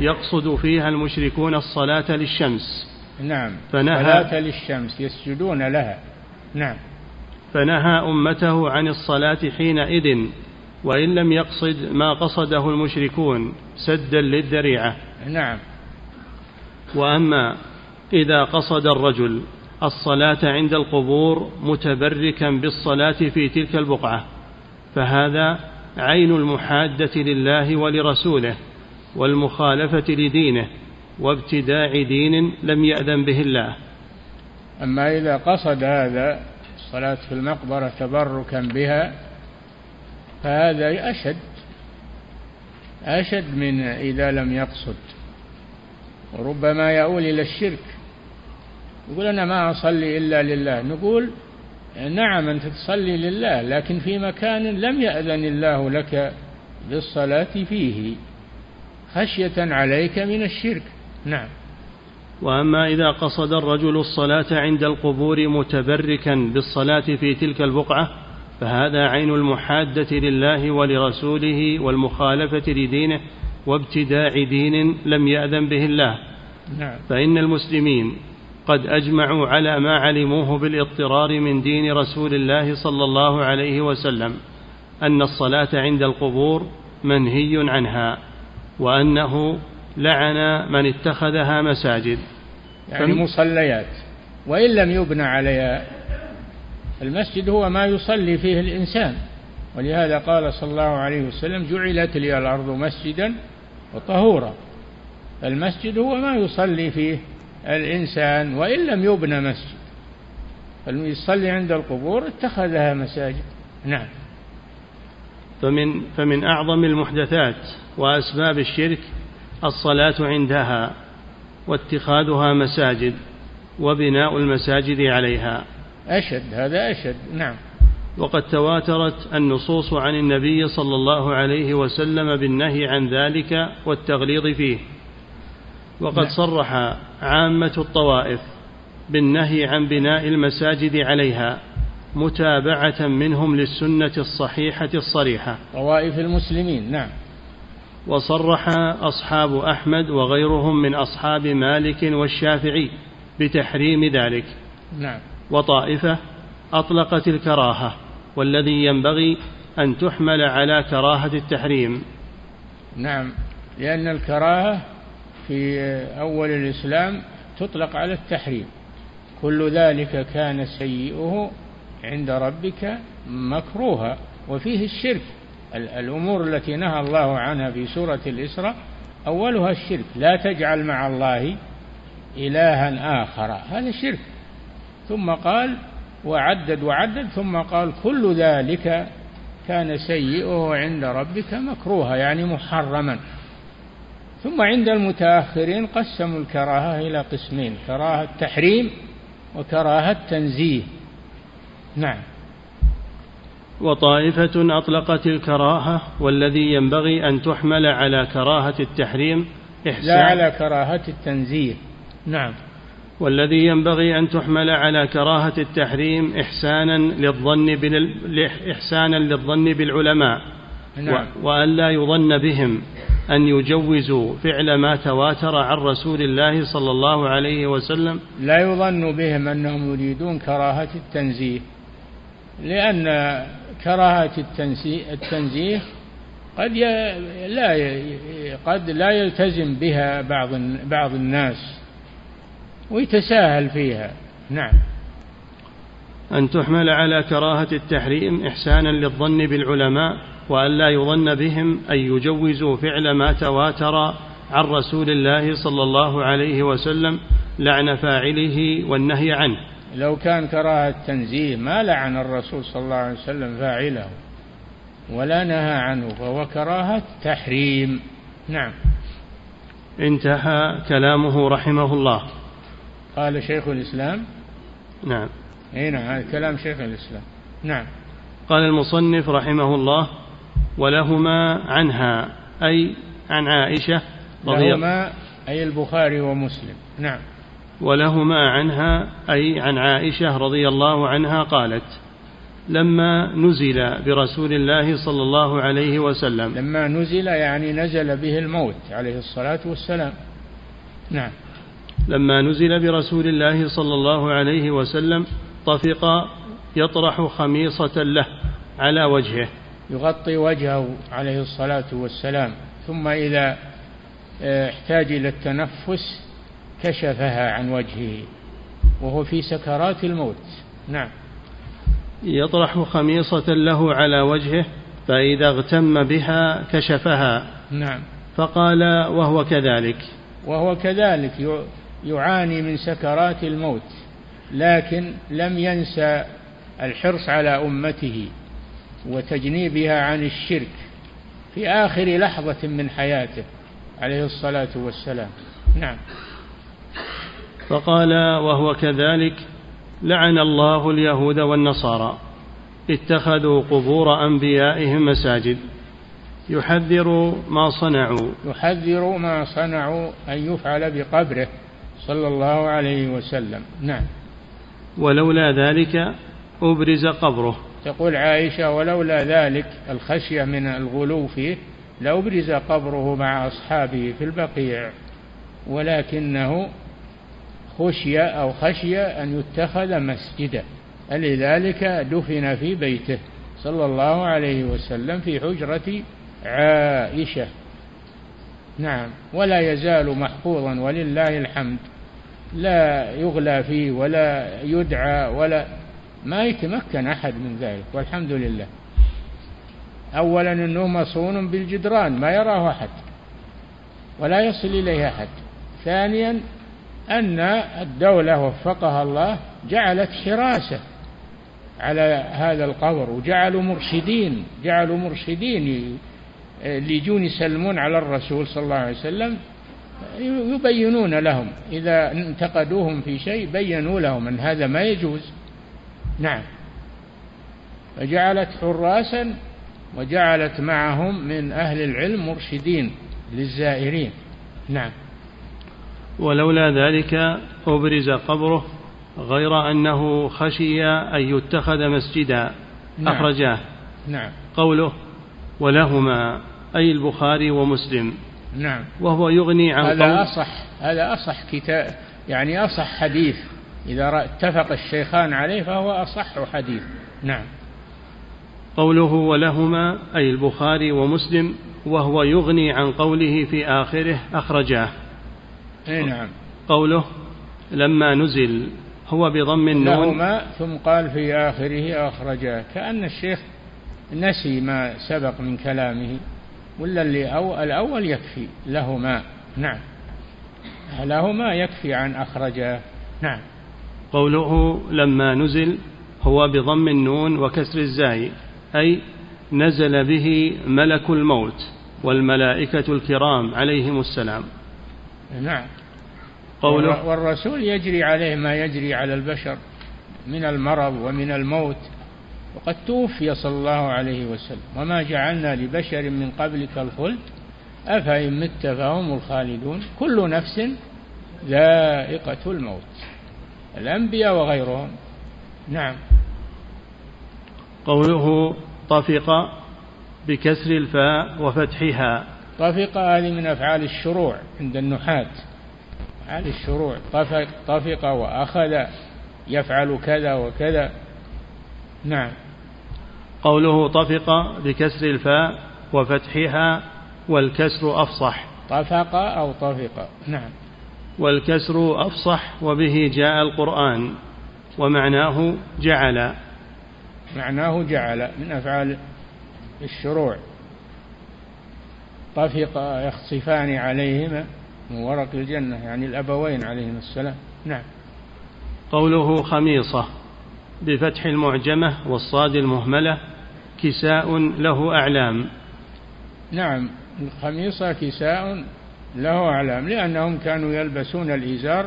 Speaker 1: يقصد فيها المشركون الصلاة للشمس.
Speaker 2: نعم. فنهى صلاة للشمس يسجدون لها. نعم.
Speaker 1: فنهى أمته عن الصلاة حينئذ وإن لم يقصد ما قصده المشركون سدا للذريعة.
Speaker 2: نعم.
Speaker 1: وأما إذا قصد الرجل الصلاة عند القبور متبركا بالصلاة في تلك البقعة فهذا عين المحادة لله ولرسوله والمخالفة لدينه وابتداع دين لم يأذن به الله.
Speaker 2: أما إذا قصد هذا الصلاة في المقبرة تبركا بها فهذا أشد أشد من إذا لم يقصد وربما يؤول إلى الشرك. يقول أنا ما أصلي إلا لله. نقول نعم أنت تصلي لله لكن في مكان لم يأذن الله لك بالصلاة فيه. خشية عليك من الشرك. نعم.
Speaker 1: وأما إذا قصد الرجل الصلاة عند القبور متبركا بالصلاة في تلك البقعة فهذا عين المحادة لله ولرسوله والمخالفة لدينه وابتداع دين لم يأذن به الله.
Speaker 2: نعم.
Speaker 1: فإن المسلمين قد أجمعوا على ما علموه بالاضطرار من دين رسول الله صلى الله عليه وسلم أن الصلاة عند القبور منهي عنها وأنه لعن من اتخذها مساجد.
Speaker 2: يعني مصليات وإن لم يبنى عليها. المسجد هو ما يصلي فيه الإنسان. ولهذا قال صلى الله عليه وسلم جعلت لي الأرض مسجدا وطهورا. المسجد هو ما يصلي فيه الإنسان وإن لم يبنى مسجد فالمصلي عند القبور اتخذها مساجد. نعم.
Speaker 1: فمن فمن أعظم المحدثات وأسباب الشرك الصلاة عندها واتخاذها مساجد وبناء المساجد عليها.
Speaker 2: أشد هذا أشد. نعم.
Speaker 1: وقد تواترت النصوص عن النبي صلى الله عليه وسلم بالنهي عن ذلك والتغليظ فيه. وقد نعم. صرح عامة الطوائف بالنهي عن بناء المساجد عليها متابعة منهم للسنة الصحيحة الصريحة.
Speaker 2: طوائف المسلمين نعم.
Speaker 1: وصرح أصحاب أحمد وغيرهم من أصحاب مالك والشافعي بتحريم ذلك.
Speaker 2: نعم.
Speaker 1: وطائفة أطلقت الكراهة والذي ينبغي أن تحمل على كراهة التحريم.
Speaker 2: نعم. لأن الكراهة في أول الإسلام تطلق على التحريم. كل ذلك كان سيئه عند ربك مكروها. وفيه الشرك. الأمور التي نهى الله عنها في سورة الإسراء أولها الشرك. لا تجعل مع الله إلها آخر. هذا شرك. ثم قال وعدد وعدد. ثم قال كل ذلك كان سيئه عند ربك مكروها. يعني محرما. ثم عند المتأخرين قسموا الكراهة إلى قسمين كراهة تحريم وكراهة تنزيه نعم.
Speaker 1: وطائفة أطلقت الكراهة والذي ينبغي أن تحمل على كراهة التحريم
Speaker 2: إحسان لا على كراهة التنزيه. نعم.
Speaker 1: والذي ينبغي أن تحمل على كراهة التحريم إحسانا للظن إحسانا للظن بالعلماء نعم. وألا يظن بهم. أن يجوزوا فعل ما تواتر عن رسول الله صلى الله عليه وسلم.
Speaker 2: لا يظن بهم أنهم يريدون كراهة التنزيه لأن كراهة التنزيه قد لا قد لا يلتزم بها بعض بعض الناس ويتساهل فيها. نعم.
Speaker 1: أن تحمل على كراهة التحريم إحسانا للظن بالعلماء وألا يظن بهم أن يجوزوا فعل ما تواتر عن رسول الله صلى الله عليه وسلم لعن فاعله والنهي عنه.
Speaker 2: لو كان كراهة تنزيه ما لعن الرسول صلى الله عليه وسلم فاعله ولا نهى عنه فهو كراهة تحريم. نعم.
Speaker 1: انتهى كلامه رحمه الله.
Speaker 2: قال شيخ الإسلام.
Speaker 1: نعم.
Speaker 2: إي نعم هذا كلام شيخ الإسلام. نعم.
Speaker 1: قال المصنف رحمه الله ولهما عنها أي عن عائشة
Speaker 2: رضي لهما أي البخاري ومسلم. نعم.
Speaker 1: ولهما عنها أي عن عائشة رضي الله عنها قالت لما نزل برسول الله صلى الله عليه وسلم.
Speaker 2: لما نزل يعني نزل به الموت عليه الصلاة والسلام. نعم.
Speaker 1: لما نزل برسول الله صلى الله عليه وسلم طفق يطرح خميصة له على وجهه.
Speaker 2: يغطي وجهه عليه الصلاة والسلام ثم إذا آه، احتاج إلى التنفس كشفها عن وجهه وهو في سكرات الموت. نعم.
Speaker 1: يطرح خميصة له على وجهه فإذا اغتم بها كشفها.
Speaker 2: نعم.
Speaker 1: فقال وهو كذلك.
Speaker 2: وهو كذلك يعاني من سكرات الموت. لكن لم ينسى الحرص على أمته وتجنيبها عن الشرك في آخر لحظة من حياته عليه الصلاة والسلام. نعم.
Speaker 1: فقال وهو كذلك لعن الله اليهود والنصارى اتخذوا قبور أنبيائهم مساجد يحذر ما صنعوا.
Speaker 2: يحذر ما صنعوا أن يفعل بقبره صلى الله عليه وسلم. نعم.
Speaker 1: ولولا ذلك أبرز قبره.
Speaker 2: تقول عائشة ولولا ذلك الخشية من الغلو فيه لأبرز قبره مع أصحابه في البقيع. ولكنه خشي أو خشي أن يتخذ مسجدا. لذلك دفن في بيته صلى الله عليه وسلم في حجرة عائشة. نعم ولا يزال محفوظا ولله الحمد. لا يغلى فيه ولا يدعى ولا ما يتمكن أحد من ذلك والحمد لله. أولا أنه مصون بالجدران ما يراه أحد ولا يصل إليه أحد. ثانيا أن الدولة وفقها الله جعلت حراسة على هذا القبر وجعلوا مرشدين جعلوا مرشدين اللي يجون يسلمون على الرسول صلى الله عليه وسلم. يبينون لهم. إذا انتقدوهم في شيء بينوا لهم أن هذا ما يجوز. نعم. فجعلت حراسا وجعلت معهم من أهل العلم مرشدين للزائرين. نعم.
Speaker 1: ولولا ذلك أبرز قبره غير أنه خشي أن يتخذ مسجدا. نعم. أخرجاه.
Speaker 2: نعم.
Speaker 1: قوله ولهما أي البخاري ومسلم.
Speaker 2: نعم.
Speaker 1: وهو يغني عن
Speaker 2: هذا أصح هذا أصح كتاب يعني أصح حديث. إذا اتفق الشيخان عليه فهو أصح حديث. نعم.
Speaker 1: قوله ولهما أي البخاري ومسلم وهو يغني عن قوله في آخره أخرجاه.
Speaker 2: أي نعم.
Speaker 1: قوله لما نزل هو بضم النون.
Speaker 2: لهما ثم قال في آخره أخرجاه. كأن الشيخ نسي ما سبق من كلامه. ولا اللي أو الأول يكفي له ما نعم. له ما يكفي عن أخرجه. نعم.
Speaker 1: قوله لما نزل هو بضم النون وكسر الزاي أي نزل به ملك الموت والملائكة الكرام عليهم السلام.
Speaker 2: نعم. قوله والرسول يجري عليه ما يجري على البشر من المرض ومن الموت. وقد توفي صلى الله عليه وسلم. وما جعلنا لبشر من قبلك الخلد أفإن مت فهم الخالدون. كل نفس ذائقة الموت. الأنبياء وغيرهم. نعم.
Speaker 1: قوله طفق بكسر الفاء وفتحها.
Speaker 2: طفق هذه من أفعال الشروع عند النحاة أفعال الشروع. طفق, طفق وأخذ يفعل كذا وكذا. نعم.
Speaker 1: قوله طفق بكسر الفاء وفتحها والكسر أفصح.
Speaker 2: طفق أو طفق. نعم.
Speaker 1: والكسر أفصح وبه جاء القرآن ومعناه جعل.
Speaker 2: معناه جعل من أفعال الشروع. طفق يخصفان عليهما من ورق الجنة يعني الأبوين عليهما السلام. نعم.
Speaker 1: قوله خميصة بفتح المعجمة والصاد المهملة كساء له أعلام.
Speaker 2: نعم الخميصة كساء له أعلام لأنهم كانوا يلبسون الإزار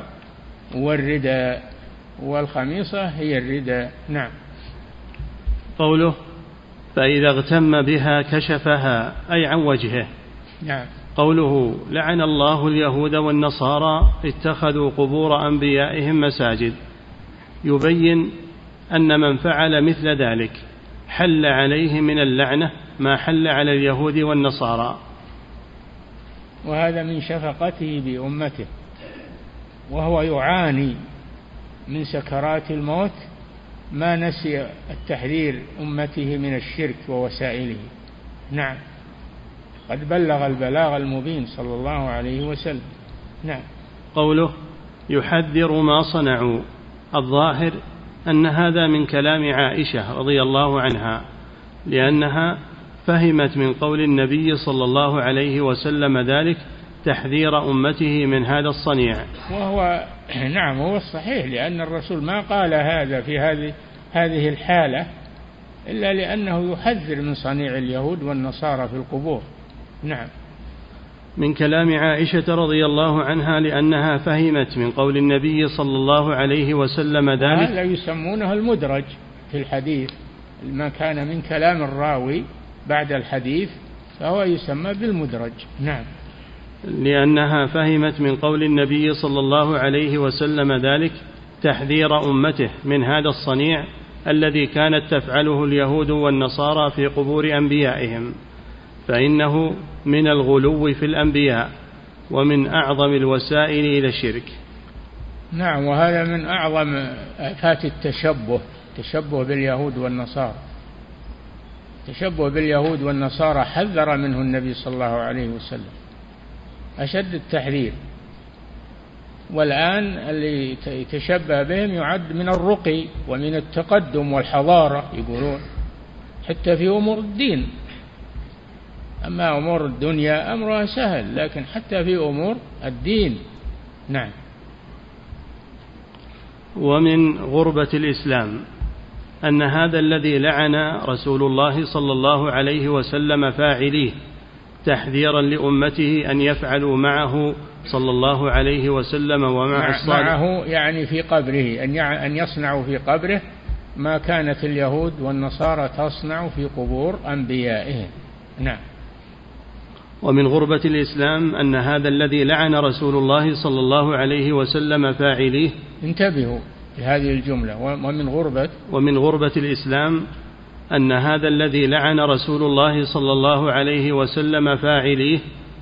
Speaker 2: والرداء والخميصة هي الرداء. نعم.
Speaker 1: قوله فإذا اغتم بها كشفها أي عن وجهه.
Speaker 2: نعم.
Speaker 1: قوله لعن الله اليهود والنصارى اتخذوا قبور أنبيائهم مساجد. يبين أن من فعل مثل ذلك. حل عليه من اللعنة ما حل على اليهود والنصارى.
Speaker 2: وهذا من شفقته بأمته وهو يعاني من سكرات الموت ما نسي التحذير أمته من الشرك ووسائله. نعم. قد بلغ البلاغ المبين صلى الله عليه وسلم. نعم.
Speaker 1: قوله يحذر ما صنعوا الظاهر أن هذا من كلام عائشة رضي الله عنها لأنها فهمت من قول النبي صلى الله عليه وسلم ذلك تحذير أمته من هذا الصنيع.
Speaker 2: وهو نعم هو الصحيح لأن الرسول ما قال هذا في هذه هذه الحالة إلا لأنه يحذر من صنيع اليهود والنصارى في القبور. نعم.
Speaker 1: من كلام عائشة رضي الله عنها لأنها فهمت من قول النبي صلى الله عليه وسلم ذلك.
Speaker 2: هذا يسمونه المدرج في الحديث. ما كان من كلام الراوي بعد الحديث فهو يسمى بالمدرج. نعم.
Speaker 1: لأنها فهمت من قول النبي صلى الله عليه وسلم ذلك تحذير أمته من هذا الصنيع الذي كانت تفعله اليهود والنصارى في قبور أنبيائهم. فإنه من الغلو في الأنبياء ومن أعظم الوسائل إلى الشرك.
Speaker 2: نعم وهذا من أعظم آفات التشبه التشبه باليهود والنصارى. التشبه باليهود والنصارى حذر منه النبي صلى الله عليه وسلم. أشد التحذير. والآن اللي يتشبه بهم يعد من الرقي ومن التقدم والحضارة يقولون حتى في أمور الدين. أما أمور الدنيا أمرها سهل لكن حتى في أمور الدين. نعم.
Speaker 1: ومن غربة الإسلام أن هذا الذي لعن رسول الله صلى الله عليه وسلم فاعليه تحذيرا لأمته أن يفعلوا معه صلى الله عليه وسلم ومع الصالح.
Speaker 2: معه يعني في قبره أن أن يصنعوا في قبره ما كانت اليهود والنصارى تصنع في قبور أنبيائهم. نعم.
Speaker 1: ومن غربة الإسلام أن هذا الذي لعن رسول الله صلى الله عليه وسلم فاعليه.
Speaker 2: انتبهوا لهذه الجملة. ومن غربة
Speaker 1: ومن غربة الإسلام أن هذا الذي لعن رسول الله صلى الله عليه وسلم فاعليه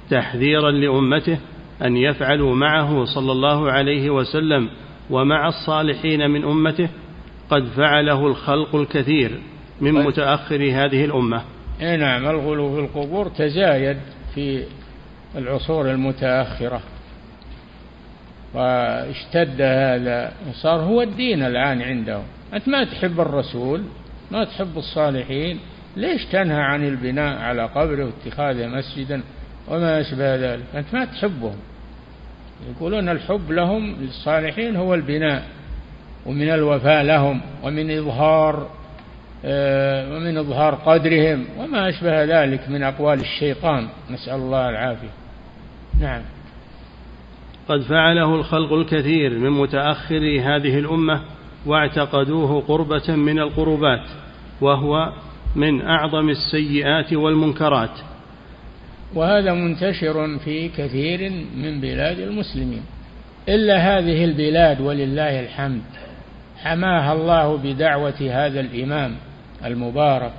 Speaker 1: تحذيرا لأمته أن يفعلوا معه صلى الله عليه وسلم ومع الصالحين من أمته قد فعله الخلق الكثير من طيب. متأخر هذه الأمة.
Speaker 2: اي نعم الغلو في القبور تزايد في العصور المتأخرة واشتد هذا صار هو الدين الآن عندهم. أنت ما تحب الرسول ما تحب الصالحين ليش تنهى عن البناء على قبره واتخاذه مسجدا وما أشبه ذلك؟ أنت ما تحبهم. يقولون الحب لهم للصالحين هو البناء ومن الوفاء لهم ومن إظهار ومن إظهار قدرهم وما أشبه ذلك من أقوال الشيطان. نسأل الله العافية. نعم.
Speaker 1: قد فعله الخلق الكثير من متأخري هذه الأمة واعتقدوه قربة من القربات وهو من أعظم السيئات والمنكرات.
Speaker 2: وهذا منتشر في كثير من بلاد المسلمين. إلا هذه البلاد ولله الحمد حماها الله بدعوة هذا الإمام. المبارك.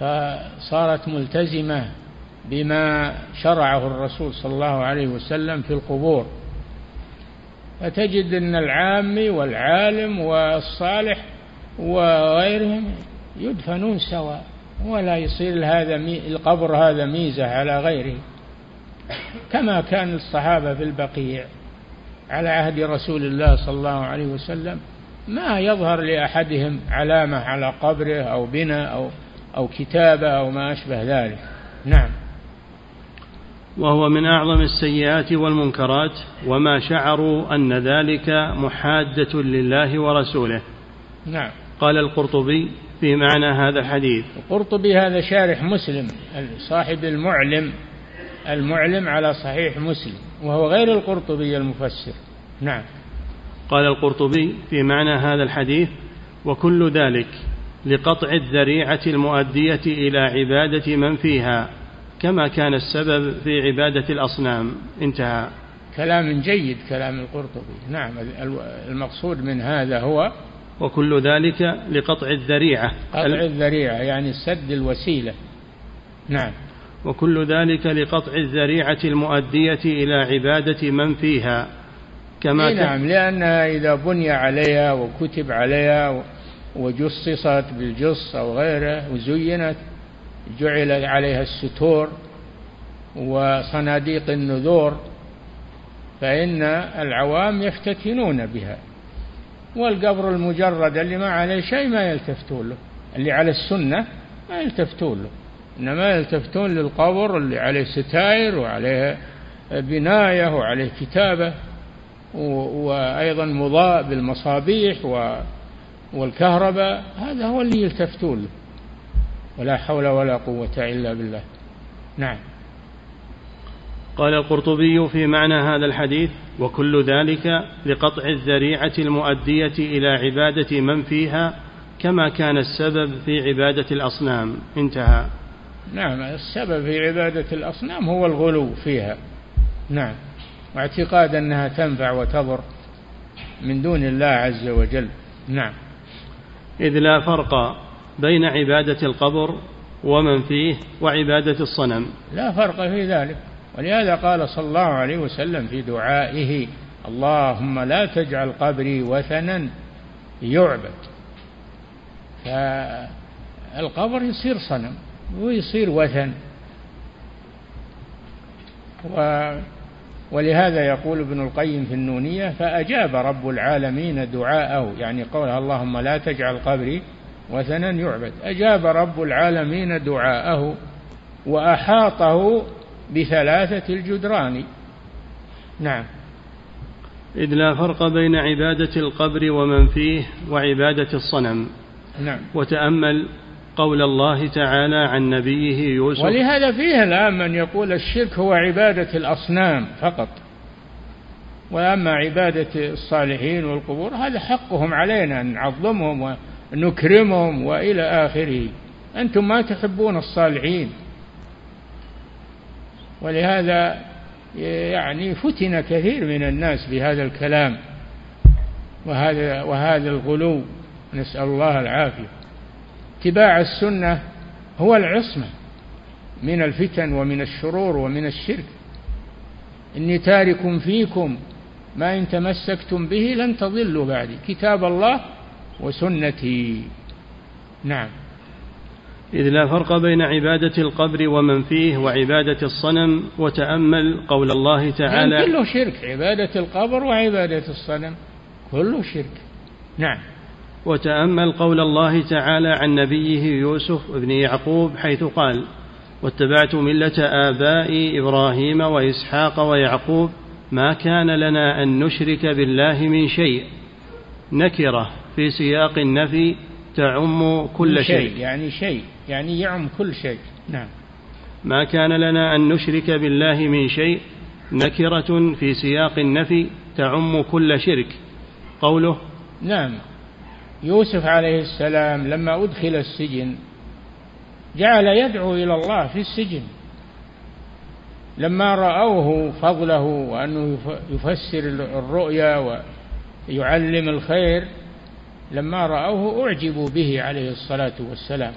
Speaker 2: فصارت ملتزمة بما شرعه الرسول صلى الله عليه وسلم في القبور. فتجد أن العامي والعالم والصالح وغيرهم يدفنون سواء ولا يصير هذا القبر هذا ميزة على غيره. كما كان الصحابة في البقيع على عهد رسول الله صلى الله عليه وسلم ما يظهر لأحدهم علامة على قبره أو بناء أو أو كتابة أو ما أشبه ذلك. نعم.
Speaker 1: وهو من أعظم السيئات والمنكرات وما شعروا أن ذلك محادة لله ورسوله.
Speaker 2: نعم.
Speaker 1: قال القرطبي في معنى هذا الحديث.
Speaker 2: القرطبي هذا شارح مسلم صاحب المعلم المعلم على صحيح مسلم وهو غير القرطبي المفسر. نعم.
Speaker 1: قال القرطبي في معنى هذا الحديث وكل ذلك لقطع الذريعة المؤدية إلى عبادة من فيها كما كان السبب في عبادة الأصنام. انتهى.
Speaker 2: كلام جيد كلام القرطبي. نعم المقصود من هذا هو
Speaker 1: وكل ذلك لقطع الذريعة.
Speaker 2: قطع الذريعة يعني سد الوسيلة. نعم.
Speaker 1: وكل ذلك لقطع الذريعة المؤدية إلى عبادة من فيها
Speaker 2: كما نعم لأنها إذا بني عليها وكتب عليها وجصصت بالجص أو غيره وزينت جعل عليها الستور وصناديق النذور فإن العوام يفتتنون بها. والقبر المجرد اللي ما عليه شيء ما يلتفتون له اللي على السنة ما يلتفتون له. إنما يلتفتون للقبر اللي عليه ستائر وعليه بناية وعليه كتابة. وأيضا مضاء بالمصابيح والكهرباء هذا هو اللي يلتفتون له. ولا حول ولا قوة إلا بالله. نعم.
Speaker 1: قال القرطبي في معنى هذا الحديث وكل ذلك لقطع الذريعة المؤدية إلى عبادة من فيها كما كان السبب في عبادة الأصنام. انتهى.
Speaker 2: نعم السبب في عبادة الأصنام هو الغلو فيها. نعم. واعتقاد أنها تنفع وتضر من دون الله عز وجل. نعم.
Speaker 1: إذ لا فرق بين عبادة القبر ومن فيه وعبادة الصنم.
Speaker 2: لا فرق في ذلك. ولهذا قال صلى الله عليه وسلم في دعائه اللهم لا تجعل قبري وثنا يعبد. فالقبر يصير صنم ويصير وثن. و ولهذا يقول ابن القيم في النونية فأجاب رب العالمين دعاءه يعني قولها اللهم لا تجعل قبري وثنا يعبد. أجاب رب العالمين دعاءه وأحاطه بثلاثة الجدران. نعم.
Speaker 1: إذ لا فرق بين عبادة القبر ومن فيه وعبادة الصنم.
Speaker 2: نعم.
Speaker 1: وتأمل قول الله تعالى عن نبيه يوسف.
Speaker 2: ولهذا فيه الآن من يقول الشرك هو عبادة الأصنام فقط. وأما عبادة الصالحين والقبور هذا حقهم علينا أن نعظمهم ونكرمهم وإلى آخره. أنتم ما تحبون الصالحين. ولهذا يعني فتن كثير من الناس بهذا الكلام. وهذا وهذا الغلو. نسأل الله العافية. اتباع السنة هو العصمة من الفتن ومن الشرور ومن الشرك. إني تارك فيكم ما إن تمسكتم به لن تضلوا بعدي. كتاب الله وسنتي. نعم.
Speaker 1: إذ لا فرق بين عبادة القبر ومن فيه وعبادة الصنم وتأمل قول الله تعالى
Speaker 2: يعني كله شرك عبادة القبر وعبادة الصنم كله شرك. نعم.
Speaker 1: وتأمل قول الله تعالى عن نبيه يوسف ابن يعقوب حيث قال واتبعت ملة آبائي إبراهيم وإسحاق ويعقوب ما كان لنا أن نشرك بالله من شيء. نكرة في سياق النفي تعم كل شيء,
Speaker 2: شيء. يعني شيء يعني يعم كل شيء. نعم.
Speaker 1: ما كان لنا أن نشرك بالله من شيء نكرة في سياق النفي تعم كل شرك. قوله
Speaker 2: نعم. يوسف عليه السلام لما أدخل السجن جعل يدعو إلى الله في السجن. لما رأوه فضله وأنه يفسر الرؤيا ويعلم الخير لما رأوه أعجبوا به عليه الصلاة والسلام.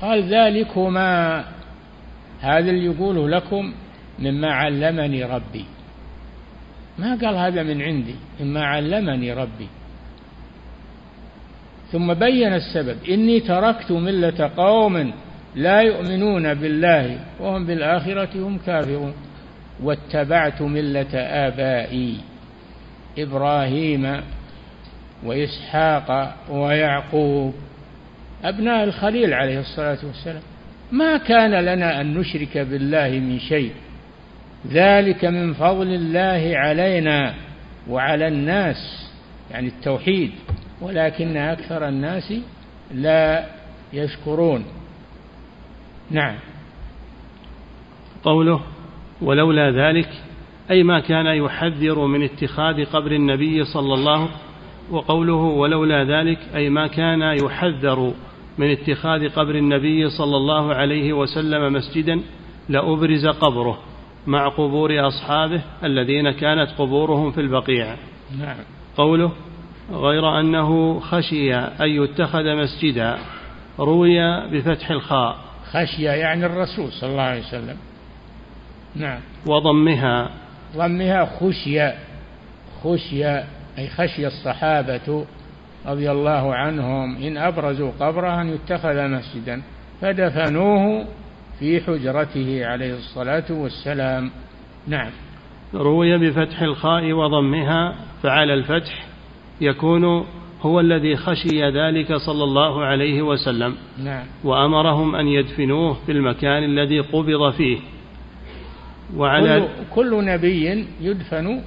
Speaker 2: قال ذلكما هذا اللي يقوله لكم مما علمني ربي. ما قال هذا من عندي مما علمني ربي. ثم بين السبب. إني تركت ملة قوم لا يؤمنون بالله وهم بالآخرة هم كافرون. واتبعت ملة آبائي إبراهيم وإسحاق ويعقوب أبناء الخليل عليه الصلاة والسلام. ما كان لنا أن نشرك بالله من شيء. ذلك من فضل الله علينا وعلى الناس يعني التوحيد. ولكن أكثر الناس لا يشكرون. نعم.
Speaker 1: قوله ولولا ذلك أي ما كان يحذر من اتخاذ قبر النبي صلى الله وقوله ولولا ذلك أي ما كان يحذر من اتخاذ قبر النبي صلى الله عليه وسلم مسجدا لأبرز قبره مع قبور أصحابه الذين كانت قبورهم في البقيع.
Speaker 2: نعم.
Speaker 1: قوله غير أنه خشي أن يتخذ مسجدا روي بفتح الخاء.
Speaker 2: خشي يعني الرسول صلى الله عليه وسلم. نعم.
Speaker 1: وضمها.
Speaker 2: ضمها خشي خشي أي خشي الصحابة رضي الله عنهم إن أبرزوا قبره أن يتخذ مسجدا. فدفنوه في حجرته عليه الصلاة والسلام. نعم.
Speaker 1: روي بفتح الخاء وضمها فعلى الفتح يكون هو الذي خشي ذلك صلى الله عليه وسلم.
Speaker 2: نعم.
Speaker 1: وأمرهم أن يدفنوه في المكان الذي قبض فيه. وعلى
Speaker 2: كل, كل نبي يدفن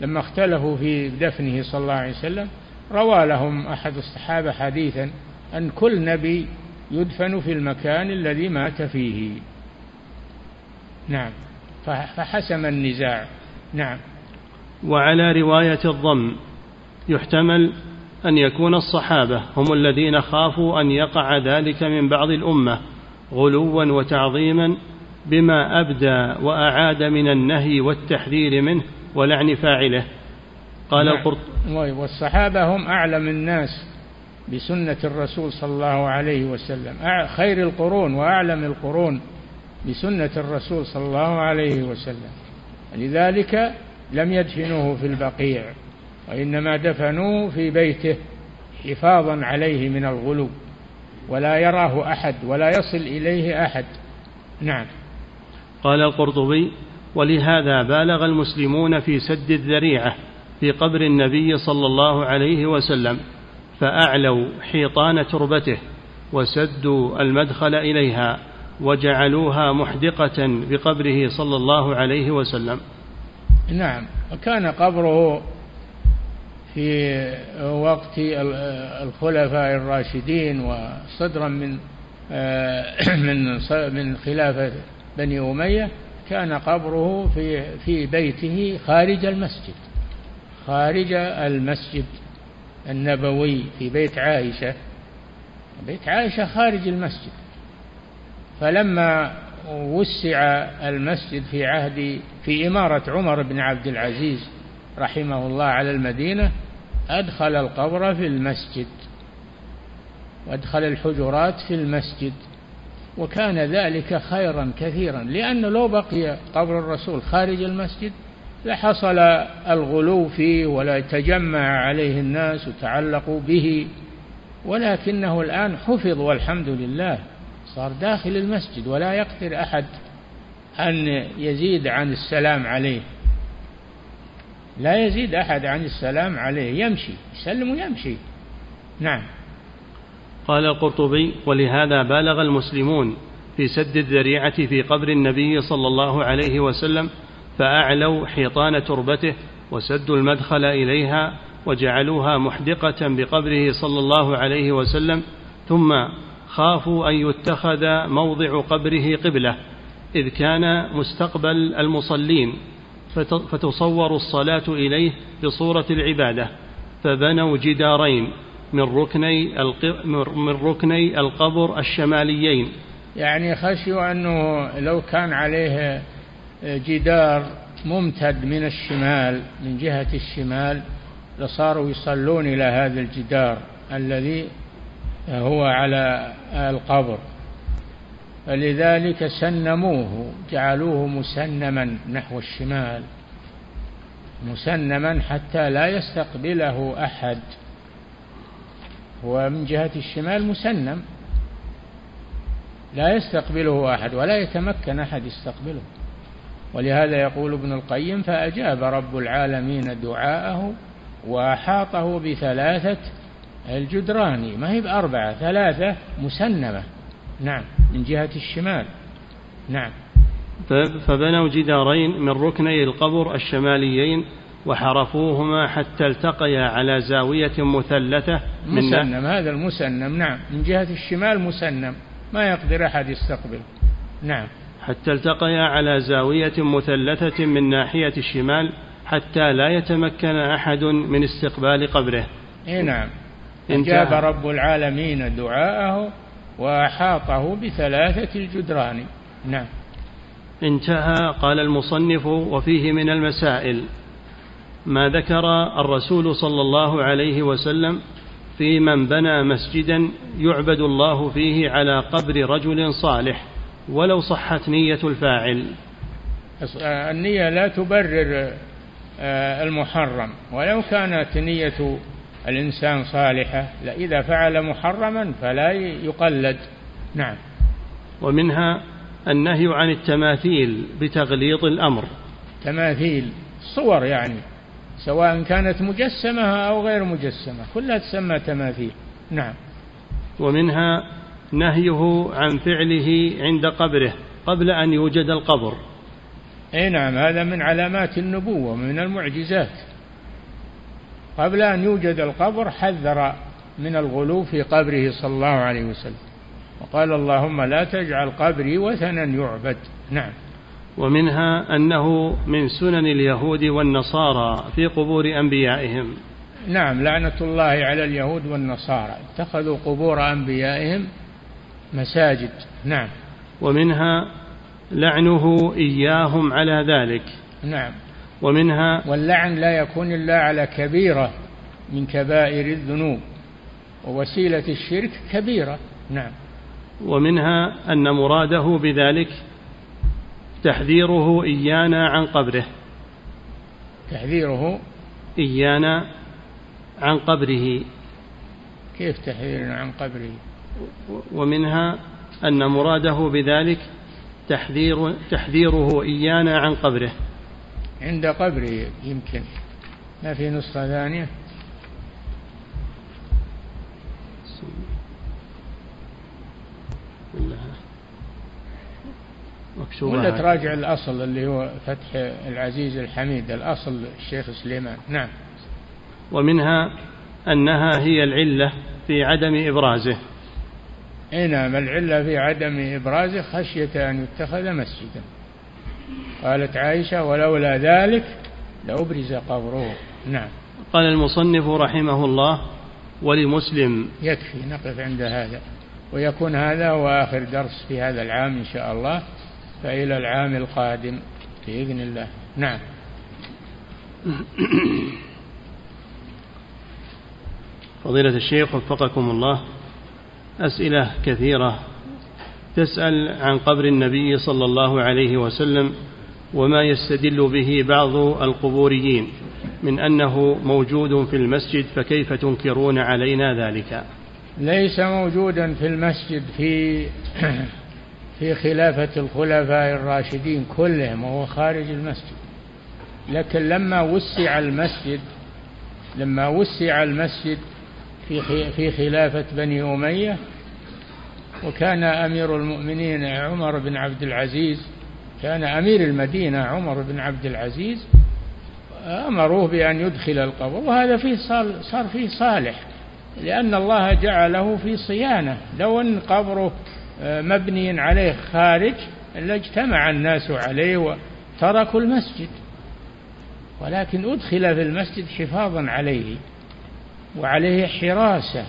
Speaker 2: لما اختلفوا في دفنه صلى الله عليه وسلم. روى لهم أحد الصحابة حديثا أن كل نبي يدفن في المكان الذي مات فيه. نعم. فحسم النزاع. نعم.
Speaker 1: وعلى رواية الضم. يحتمل أن يكون الصحابة هم الذين خافوا أن يقع ذلك من بعض الأمة غلوا وتعظيما بما أبدى وأعاد من النهي والتحذير منه ولعن فاعله. قال نعم. القرط
Speaker 2: والصحابة هم أعلم الناس بسنة الرسول صلى الله عليه وسلم. خير القرون وأعلم القرون بسنة الرسول صلى الله عليه وسلم. لذلك لم يدفنوه في البقيع. وإنما دفنوه في بيته حفاظا عليه من الغلو ولا يراه أحد ولا يصل إليه أحد. نعم.
Speaker 1: قال القرطبي ولهذا بالغ المسلمون في سد الذريعة في قبر النبي صلى الله عليه وسلم فأعلوا حيطان تربته وسدوا المدخل إليها وجعلوها محدقة بقبره صلى الله عليه وسلم.
Speaker 2: نعم. وكان قبره في وقت الخلفاء الراشدين وصدرا من <clears throat> من من خلافة بني أمية كان قبره في في بيته خارج المسجد خارج المسجد النبوي في بيت عائشة. بيت عائشة خارج المسجد. فلما وسع المسجد في عهد في إمارة عمر بن عبد العزيز رحمه الله على المدينة أدخل القبر في المسجد وأدخل الحجرات في المسجد وكان ذلك خيرا كثيرا لأن لو بقي قبر الرسول خارج المسجد لحصل الغلو فيه ولا تجمع عليه الناس وتعلقوا به ولكنه الآن حفظ والحمد لله صار داخل المسجد ولا يقدر أحد أن يزيد عن السلام عليه. لا يزيد أحد عن السلام عليه يمشي يسلم ويمشي. نعم.
Speaker 1: قال القرطبي ولهذا بالغ المسلمون في سد الذريعة في قبر النبي صلى الله عليه وسلم فأعلوا حيطان تربته وسدوا المدخل إليها وجعلوها محدقة بقبره صلى الله عليه وسلم ثم خافوا أن يتخذ موضع قبره قبلة إذ كان مستقبل المصلين. فتصور الصلاة إليه بصورة العبادة فبنوا جدارين من ركني من ركني القبر الشماليين.
Speaker 2: يعني خشوا أنه لو كان عليه جدار ممتد من الشمال من جهة الشمال لصاروا يصلون إلى هذا الجدار الذي هو على القبر. فلذلك سنموه جعلوه مسنما نحو الشمال مسنما حتى لا يستقبله أحد. هو من جهة الشمال مسنم لا يستقبله أحد ولا يتمكن أحد يستقبله. ولهذا يقول ابن القيم فأجاب رب العالمين دعاءه وأحاطه بثلاثة الجدران ما هي بأربعة ثلاثة مسنمة. نعم. من جهة الشمال. نعم.
Speaker 1: فبنوا جدارين من ركني القبر الشماليين وحرفوهما حتى التقيا على زاوية مثلثة
Speaker 2: من مسنم هذا المسنم نعم. من جهة الشمال مسنم ما يقدر أحد يستقبل. نعم.
Speaker 1: حتى التقيا على زاوية مثلثة من ناحية الشمال حتى لا يتمكن أحد من استقبال قبره.
Speaker 2: إيه نعم. أجاب رب العالمين دعاءه وأحاطه بثلاثة الجدران. نعم.
Speaker 1: انتهى قال المصنف وفيه من المسائل. ما ذكر الرسول صلى الله عليه وسلم في من بنى مسجدا يعبد الله فيه على قبر رجل صالح ولو صحت نية الفاعل.
Speaker 2: النية لا تبرر آه، المحرم ولو كانت نية الإنسان صالحة إذا فعل محرما فلا يقلد. نعم.
Speaker 1: ومنها النهي عن التماثيل بتغليظ الأمر.
Speaker 2: تماثيل صور يعني سواء كانت مجسمة أو غير مجسمة كلها تسمى تماثيل. نعم.
Speaker 1: ومنها نهيه عن فعله عند قبره قبل أن يوجد القبر.
Speaker 2: أي نعم هذا من علامات النبوة من المعجزات. قبل أن يوجد القبر حذر من الغلو في قبره صلى الله عليه وسلم. وقال اللهم لا تجعل قبري وثنا يعبد. نعم.
Speaker 1: ومنها أنه من سنن اليهود والنصارى في قبور أنبيائهم.
Speaker 2: نعم لعنة الله على اليهود والنصارى. اتخذوا قبور أنبيائهم مساجد. نعم.
Speaker 1: ومنها لعنه إياهم على ذلك.
Speaker 2: نعم.
Speaker 1: ومنها
Speaker 2: واللعن لا يكون إلا على كبيرة من كبائر الذنوب ووسيلة الشرك كبيرة. نعم.
Speaker 1: ومنها أن مراده بذلك تحذيره إيانا عن قبره.
Speaker 2: تحذيره
Speaker 1: إيانا عن قبره.
Speaker 2: كيف تحذيرنا عن قبره؟
Speaker 1: ومنها أن مراده بذلك تحذير تحذيره إيانا عن قبره.
Speaker 2: عند قبره يمكن. ما في نسخة ثانية؟ ولا تراجع الأصل اللي هو فتح العزيز الحميد الأصل الشيخ سليمان. نعم.
Speaker 1: ومنها أنها هي العلة في عدم إبرازه.
Speaker 2: أي نعم العلة في عدم إبرازه خشية أن يتخذ مسجدا. قالت عائشة ولولا ذلك لأبرز قبره. نعم.
Speaker 1: قال المصنف رحمه الله ولمسلم.
Speaker 2: يكفي نقف عند هذا. ويكون هذا هو آخر درس في هذا العام إن شاء الله فإلى العام القادم بإذن الله. نعم.
Speaker 1: فضيلة الشيخ وفقكم الله أسئلة كثيرة. تسأل عن قبر النبي صلى الله عليه وسلم وما يستدل به بعض القبوريين من أنه موجود في المسجد فكيف تنكرون علينا ذلك؟
Speaker 2: ليس موجودا في المسجد في <clears throat> في خلافة الخلفاء الراشدين كلهم وهو خارج المسجد. لكن لما وسع المسجد لما وسع المسجد في في خلافة بني أمية وكان أمير المؤمنين عمر بن عبد العزيز كان أمير المدينة عمر بن عبد العزيز أمروه بأن يدخل القبر وهذا فيه صار فيه صالح لأن الله جعله في صيانة لو أن قبره آه، مبني عليه خارج لاجتمع الناس عليه وتركوا المسجد. ولكن أدخل في المسجد حفاظا عليه وعليه حراسة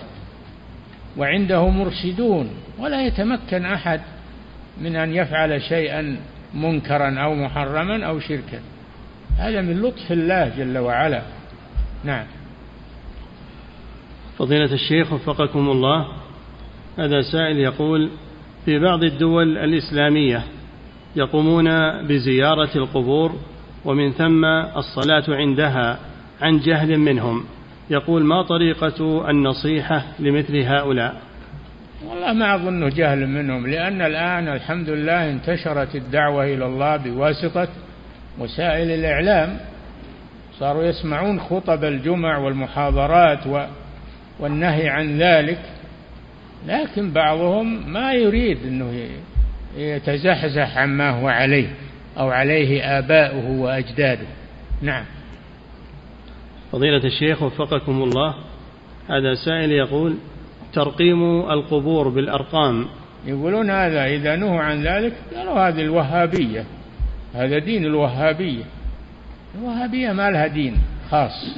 Speaker 2: وعنده مرشدون ولا يتمكن أحد من أن يفعل شيئا منكرا أو محرما أو شركا. هذا من لطف الله جل وعلا. نعم.
Speaker 1: فضيلة الشيخ وفقكم الله هذا سائل يقول في بعض الدول الإسلامية يقومون بزيارة القبور ومن ثم الصلاة عندها عن جهل منهم. يقول ما طريقة النصيحة لمثل هؤلاء؟
Speaker 2: والله ما أظنه جهل منهم لأن الآن الحمد لله انتشرت الدعوة إلى الله بواسطة وسائل الإعلام. صاروا يسمعون خطب الجمع والمحاضرات والنهي عن ذلك. لكن بعضهم ما يريد أنه يتزحزح عما هو عليه أو عليه آباؤه وأجداده. نعم.
Speaker 1: فضيلة الشيخ وفقكم الله هذا سائل يقول ترقيم القبور بالأرقام.
Speaker 2: يقولون هذا إذا نهوا عن ذلك قالوا هذه الوهابية هذا دين الوهابية. الوهابية ما لها دين خاص.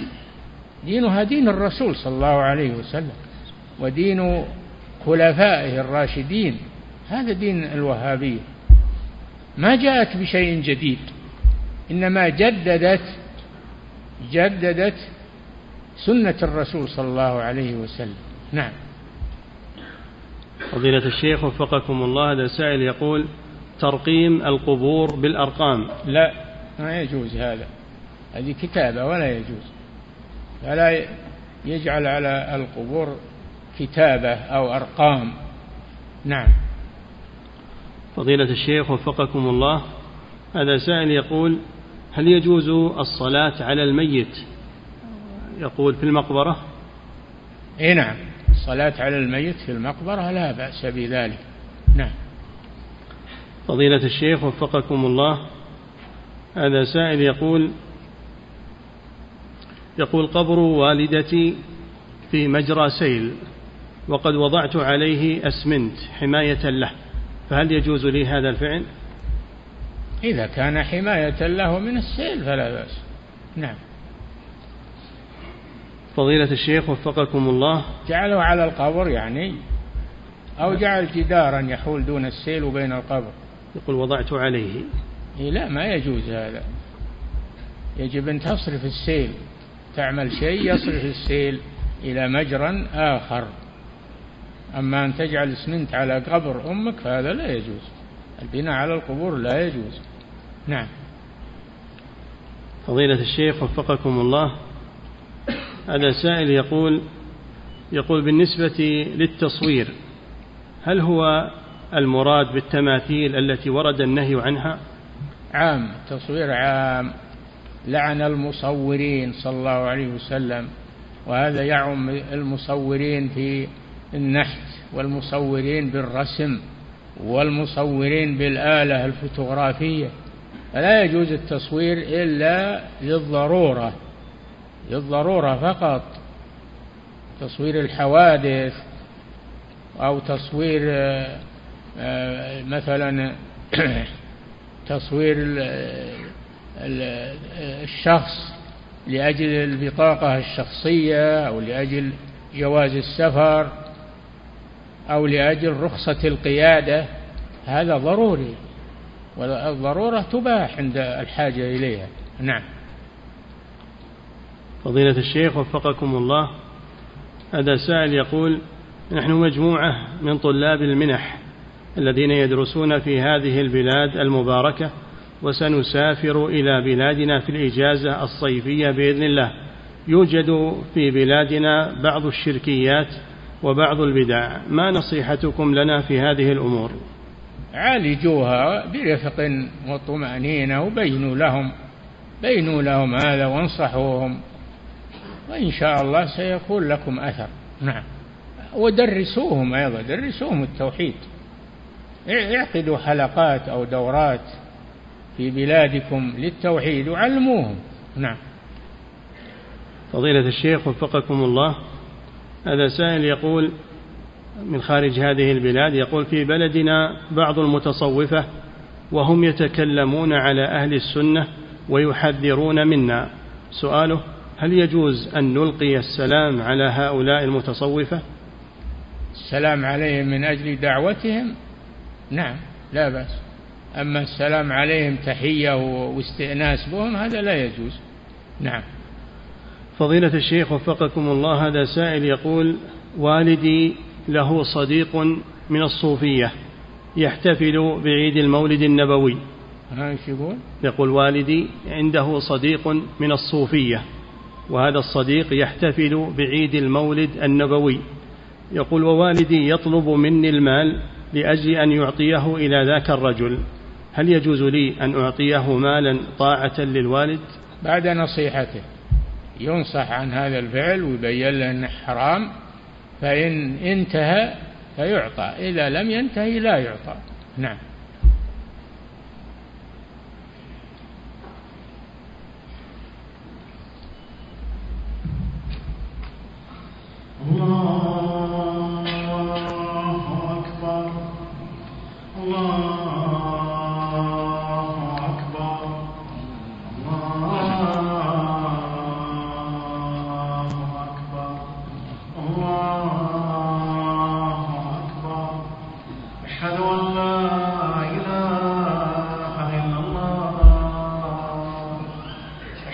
Speaker 2: دينها دين الرسول صلى الله عليه وسلم ودين خلفائه الراشدين. هذا دين الوهابية. ما جاءت بشيء جديد إنما جددت جددت سنة الرسول صلى الله عليه وسلم. نعم.
Speaker 1: فضيلة الشيخ وفقكم الله هذا سائل يقول ترقيم القبور بالأرقام.
Speaker 2: لا ما يجوز هذا. هذه كتابة ولا يجوز. فلا يجعل على القبور كتابة أو أرقام. نعم.
Speaker 1: فضيلة الشيخ وفقكم الله هذا سائل يقول هل يجوز الصلاة على الميت؟ يقول في المقبرة.
Speaker 2: إي نعم. الصلاة على الميت في المقبرة لا بأس بذلك. نعم.
Speaker 1: فضيلة الشيخ وفقكم الله. هذا سائل يقول يقول قبر والدتي في مجرى سيل وقد وضعت عليه أسمنت حماية له فهل يجوز لي هذا الفعل؟
Speaker 2: إذا كان حماية له من السيل فلا بأس. نعم.
Speaker 1: فضيلة الشيخ وفقكم الله.
Speaker 2: جعله على القبر يعني أو جعل جدارا يحول دون السيل وبين القبر.
Speaker 1: يقول وضعت عليه.
Speaker 2: إيه لا ما يجوز هذا. يجب أن تصرف السيل. تعمل شيء يصرف السيل إلى مجرى آخر. أما أن تجعل اسمنت على قبر أمك فهذا لا يجوز. البناء على القبور لا يجوز. نعم.
Speaker 1: فضيلة الشيخ وفقكم الله. هذا سائل يقول يقول بالنسبة للتصوير هل هو المراد بالتماثيل التي ورد النهي عنها؟
Speaker 2: عام تصوير عام. لعن المصورين صلى الله عليه وسلم وهذا يعم المصورين في النحت والمصورين بالرسم والمصورين بالآلة الفوتوغرافية. فلا يجوز التصوير إلا للضرورة للضرورة فقط. تصوير الحوادث أو تصوير آه، مثلا <clears throat> تصوير الشخص لأجل البطاقة الشخصية أو لأجل جواز السفر أو لأجل رخصة القيادة هذا ضروري. والضرورة تباح عند الحاجة إليها. نعم.
Speaker 1: فضيلة الشيخ وفقكم الله هذا سائل يقول نحن مجموعة من طلاب المنح الذين يدرسون في هذه البلاد المباركة وسنسافر إلى بلادنا في الإجازة الصيفية بإذن الله. يوجد في بلادنا بعض الشركيات وبعض البدع. ما نصيحتكم لنا في هذه الأمور؟
Speaker 2: عالجوها برفق وطمأنينة وبينوا لهم بينوا لهم هذا وانصحوهم. وإن شاء الله سيكون لكم أثر. نعم. ودرسوهم أيضا درسوهم التوحيد. اعقدوا حلقات أو دورات في بلادكم للتوحيد وعلموهم نعم.
Speaker 1: فضيلة الشيخ وفقكم الله هذا سائل يقول من خارج هذه البلاد يقول في بلدنا بعض المتصوفة وهم يتكلمون على أهل السنة ويحذرون منا. سؤاله هل يجوز أن نلقي السلام على هؤلاء المتصوفة؟
Speaker 2: السلام عليهم من أجل دعوتهم؟ نعم لا بأس. أما السلام عليهم تحية واستئناس بهم هذا لا يجوز. نعم.
Speaker 1: فضيلة الشيخ وفقكم الله هذا سائل يقول والدي له صديق من الصوفية يحتفل بعيد المولد النبوي.
Speaker 2: ها يقول؟
Speaker 1: يقول والدي عنده صديق من الصوفية وهذا الصديق يحتفل بعيد المولد النبوي. يقول ووالدي يطلب مني المال لأجل أن يعطيه إلى ذاك الرجل. هل يجوز لي أن أعطيه مالا طاعة للوالد؟
Speaker 2: بعد نصيحته ينصح عن هذا الفعل ويبين له أنه حرام فإن انتهى فيعطى. إذا لم ينتهي لا يعطى. نعم.
Speaker 3: الله أكبر. الله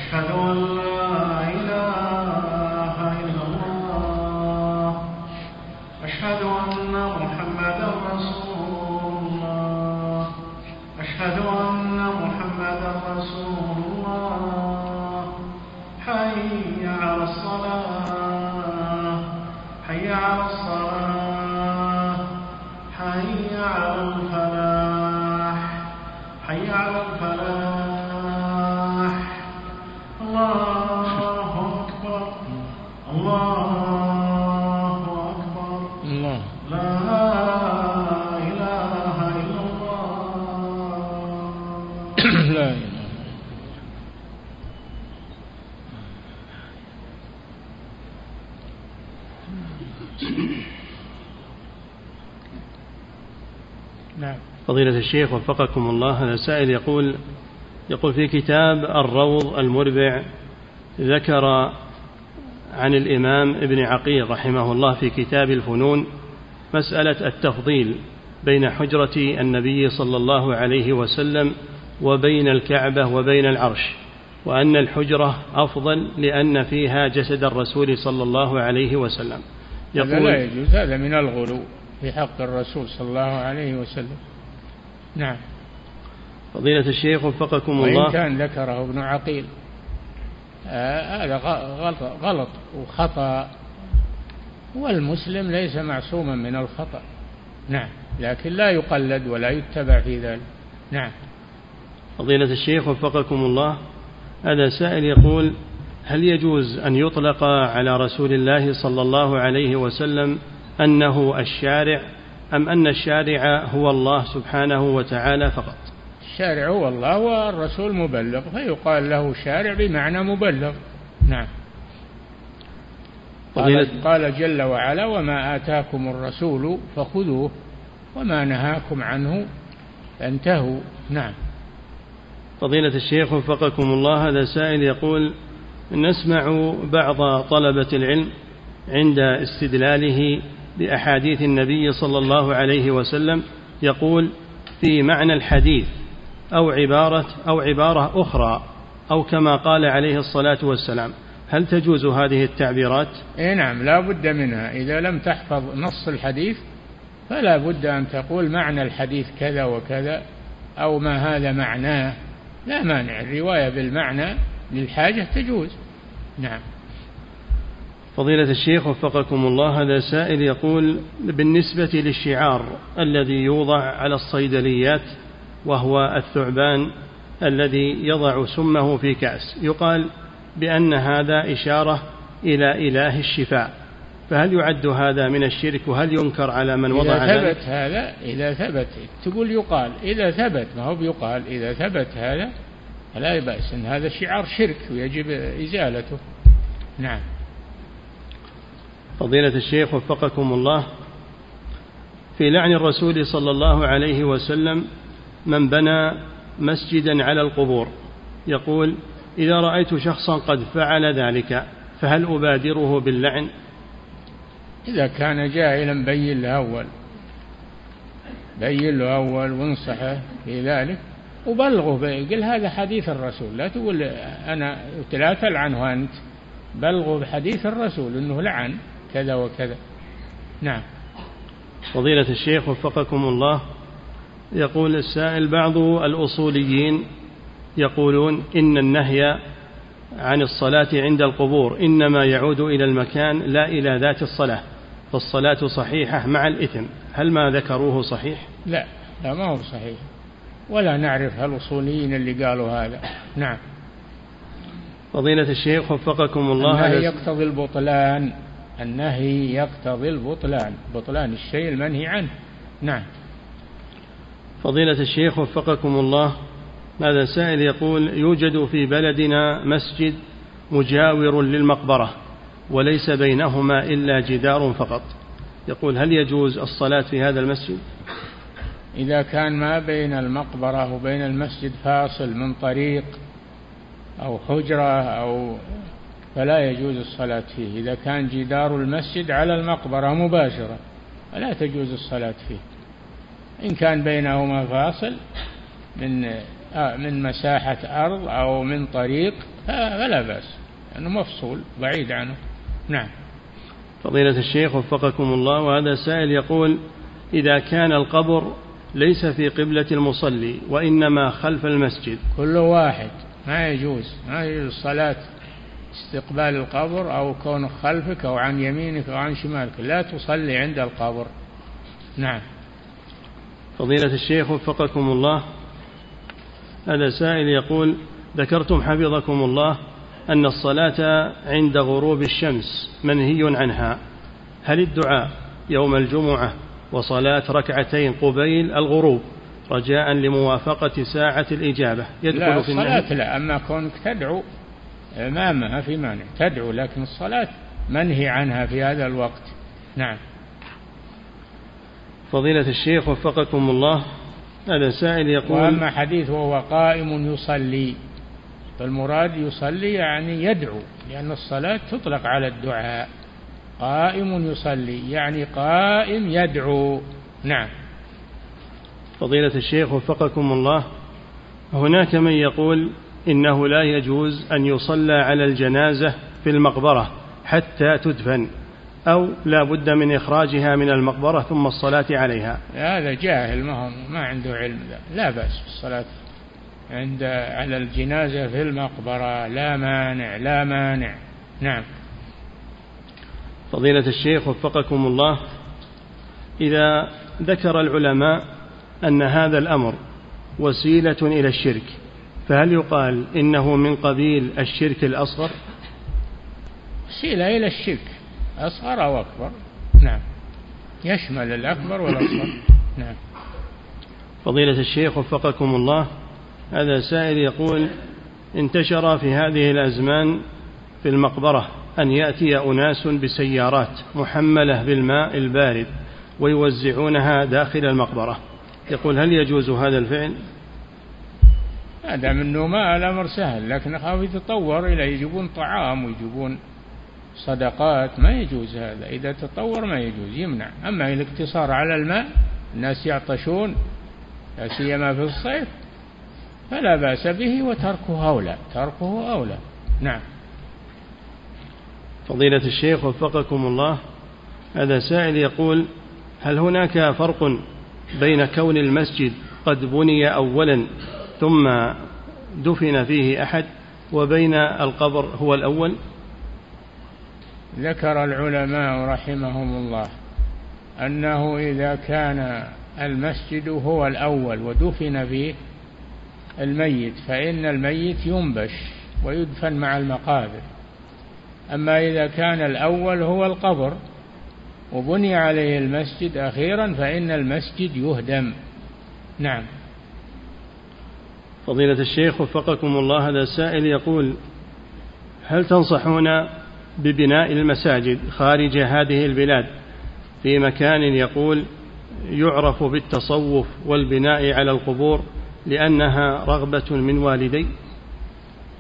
Speaker 3: Hello.
Speaker 1: فضيلة الشيخ وفقكم الله. هذا سائل يقول يقول في كتاب الروض المربع ذكر عن الإمام ابن عقيل رحمه الله في كتاب الفنون مسألة التفضيل بين حجرة النبي صلى الله عليه وسلم وبين الكعبة وبين العرش وأن الحجرة أفضل لأن فيها جسد الرسول صلى الله عليه وسلم.
Speaker 2: يقول هذا لا يجوز هذا من الغلو في حق الرسول صلى الله عليه وسلم. نعم.
Speaker 1: فضيلة الشيخ وفقكم الله.
Speaker 2: وإن كان ذكره ابن عقيل آه هذا غلط, غلط وخطأ والمسلم ليس معصوما من الخطأ. نعم. لكن لا يقلد ولا يتبع في ذلك. نعم.
Speaker 1: فضيلة الشيخ وفقكم الله. هذا سائل يقول هل يجوز أن يطلق على رسول الله صلى الله عليه وسلم أنه الشارع؟ أم أن الشارع هو الله سبحانه وتعالى فقط؟
Speaker 2: الشارع هو الله والرسول مبلغ فيقال له شارع بمعنى مبلغ. نعم. قال, قال جل وعلا وما آتاكم الرسول فخذوه وما نهاكم عنه فانتهوا. نعم.
Speaker 1: فضيلة الشيخ وفقكم الله هذا سائل يقول نسمع بعض طلبة العلم عند استدلاله بأحاديث النبي صلى الله عليه وسلم يقول في معنى الحديث أو عبارة أو عبارة أخرى أو كما قال عليه الصلاة والسلام. هل تجوز هذه التعبيرات؟
Speaker 2: إيه نعم لا بد منها. إذا لم تحفظ نص الحديث فلا بد أن تقول معنى الحديث كذا وكذا أو ما هذا معناه. لا مانع الرواية بالمعنى للحاجة تجوز. نعم.
Speaker 1: فضيلة الشيخ وفقكم الله هذا سائل يقول بالنسبة للشعار الذي يوضع على الصيدليات وهو الثعبان الذي يضع سمه في كأس يقال بأن هذا إشارة إلى إله الشفاء فهل يعد هذا من الشرك؟ وهل ينكر على من وضع
Speaker 2: إذا؟ ثبت هذا إذا ثبت تقول يقال إذا ثبت ما هو بيقال إذا ثبت هذا فلا بأس إن هذا شعار شرك ويجب إزالته. نعم.
Speaker 1: فضيلة الشيخ وفقكم الله. في لعن الرسول صلى الله عليه وسلم من بنى مسجدا على القبور يقول إذا رأيت شخصا قد فعل ذلك فهل أبادره باللعن؟
Speaker 2: إذا كان جاهلا بين له أول بين له أول وانصحه في ذلك وبلغه قل هذا حديث الرسول. لا تقول أنا لا تلعنه أنت بلغه بحديث الرسول أنه لعن. كذا وكذا. نعم.
Speaker 1: فضيلة الشيخ وفقكم الله يقول السائل بعض الأصوليين يقولون إن النهي عن الصلاة عند القبور إنما يعود إلى المكان لا إلى ذات الصلاة فالصلاة صحيحة مع الإثم. هل ما ذكروه صحيح؟
Speaker 2: لا لا ما هو صحيح. ولا نعرف الأصوليين اللي قالوا هذا. نعم.
Speaker 1: فضيلة الشيخ وفقكم الله
Speaker 2: النهي يقتضي البطلان. النهي يقتضي البطلان. بطلان الشيء المنهي عنه. نعم.
Speaker 1: فضيلة الشيخ وفقكم الله هذا سائل يقول يوجد في بلدنا مسجد مجاور للمقبرة وليس بينهما إلا جدار فقط. يقول هل يجوز الصلاة في هذا المسجد؟
Speaker 2: إذا كان ما بين المقبرة وبين المسجد فاصل من طريق أو حجرة أو فلا يجوز الصلاة فيه. إذا كان جدار المسجد على المقبرة مباشرة فلا تجوز الصلاة فيه. إن كان بينهما فاصل من آه، من مساحة أرض أو من طريق فلا بأس لأنه مفصول بعيد عنه. نعم.
Speaker 1: فضيلة الشيخ وفقكم الله وهذا سائل يقول إذا كان القبر ليس في قبلة المصلي وإنما خلف المسجد.
Speaker 2: كل واحد ما يجوز ما يجوز الصلاة استقبال القبر أو كونه خلفك أو عن يمينك أو عن شمالك. لا تصلي عند القبر. نعم.
Speaker 1: فضيلة الشيخ وفقكم الله. هذا سائل يقول ذكرتم حفظكم الله أن الصلاة عند غروب الشمس منهي عنها. هل الدعاء يوم الجمعة وصلاة ركعتين قبيل الغروب رجاء لموافقة ساعة الإجابة؟
Speaker 2: يدخل لا في الصلاة لا أما كونك تدعو ما ما في مانع تدعو لكن الصلاة منهي عنها في هذا الوقت. نعم.
Speaker 1: فضيلة الشيخ وفقكم الله. هذا سائل يقول
Speaker 2: وأما حديث وهو قائم يصلي. فالمراد يصلي يعني يدعو لأن الصلاة تطلق على الدعاء. قائم يصلي يعني قائم يدعو. نعم.
Speaker 1: فضيلة الشيخ وفقكم الله. هناك من يقول إنه لا يجوز أن يصلى على الجنازة في المقبرة حتى تدفن أو لا بد من إخراجها من المقبرة ثم الصلاة عليها.
Speaker 2: هذا جاهل ما, ما عنده علم لا بأس بالصلاة عند على الجنازة في المقبرة. لا مانع لا مانع. نعم.
Speaker 1: فضيلة الشيخ وفقكم الله إذا ذكر العلماء أن هذا الأمر وسيلة إلى الشرك فهل يقال إنه من قبيل الشرك الأصغر؟
Speaker 2: وسيلة إلى الشرك أصغر أو أكبر؟ نعم. يشمل الأكبر والأصغر. نعم.
Speaker 1: فضيلة الشيخ وفقكم الله هذا سائل يقول انتشر في هذه الأزمان في المقبرة أن يأتي أناس بسيارات محملة بالماء البارد ويوزعونها داخل المقبرة. يقول هل يجوز هذا الفعل؟
Speaker 2: هذا منه ما الأمر سهل لكن خاف يتطور إلى يجيبون طعام ويجيبون صدقات ما يجوز هذا. إذا تطور ما يجوز يمنع. أما الاقتصار على الماء الناس يعطشون لا سيما في الصيف فلا بأس به وتركه أولى. تركه أولى. نعم.
Speaker 1: فضيلة الشيخ وفقكم الله. هذا سائل يقول هل هناك فرق بين كون المسجد قد بني أولا ثم دفن فيه أحد وبين القبر هو الأول؟
Speaker 2: ذكر العلماء رحمهم الله أنه إذا كان المسجد هو الأول ودفن فيه الميت فإن الميت ينبش ويدفن مع المقابر. أما إذا كان الأول هو القبر وبني عليه المسجد أخيرا فإن المسجد يهدم. نعم.
Speaker 1: فضيلة الشيخ وفقكم الله هذا سائل يقول هل تنصحون ببناء المساجد خارج هذه البلاد في مكان يقول يعرف بالتصوف والبناء على القبور لأنها رغبة من والدي؟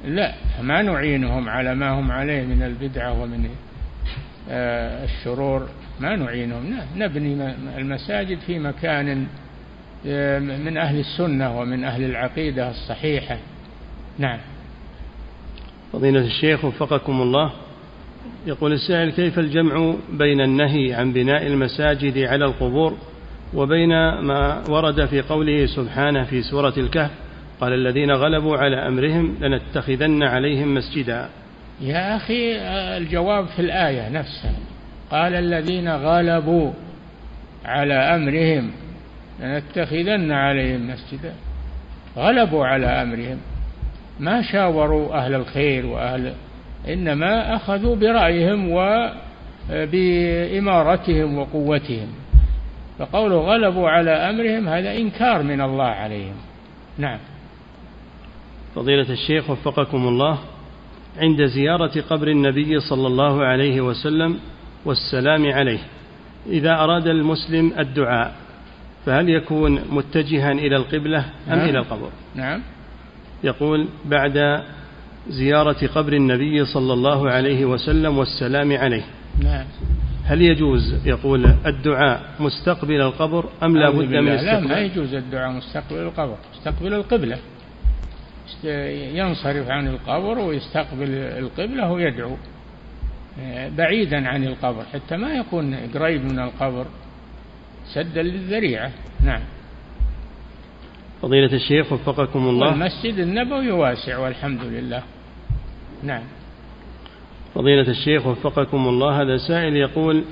Speaker 2: لا ما نعينهم على ما هم عليه من البدعة ومن آه، الشرور ما نعينهم. نبني المساجد في مكان من أهل السنة ومن أهل العقيدة الصحيحة. نعم.
Speaker 1: فضيلة الشيخ وفقكم الله يقول السائل كيف الجمع بين النهي عن بناء المساجد على القبور وبين ما ورد في قوله سبحانه في سورة الكهف؟ قال الذين غلبوا على أمرهم لنتخذن عليهم مسجدا.
Speaker 2: يا أخي الجواب في الآية نفسها. قال الذين غلبوا على أمرهم لنتخذن عليهم مسجدا. غلبوا على أمرهم. ما شاوروا أهل الخير وأهل إنما أخذوا برأيهم وبإمارتهم وقوتهم. فقوله غلبوا على أمرهم هذا إنكار من الله عليهم. نعم.
Speaker 1: فضيلة الشيخ وفقكم الله عند زيارة قبر النبي صلى الله عليه وسلم والسلام عليه إذا أراد المسلم الدعاء فهل يكون متجها إلى القبلة أم
Speaker 2: نعم.
Speaker 1: إلى القبر؟
Speaker 2: نعم.
Speaker 1: يقول بعد زيارة قبر النبي صلى الله عليه وسلم والسلام عليه.
Speaker 2: نعم.
Speaker 1: هل يجوز يقول الدعاء مستقبل القبر أم لا بد من
Speaker 2: لا ما يجوز الدعاء مستقبل القبر. مستقبل القبلة. ينصرف عن القبر ويستقبل القبلة ويدعو بعيدا عن القبر. حتى ما يكون قريب من القبر. سدا للذريعة. نعم.
Speaker 1: فضيلة الشيخ وفقكم الله.
Speaker 2: والمسجد النبوي واسع والحمد لله. نعم.
Speaker 1: فضيلة الشيخ وفقكم الله. هذا سائل يقول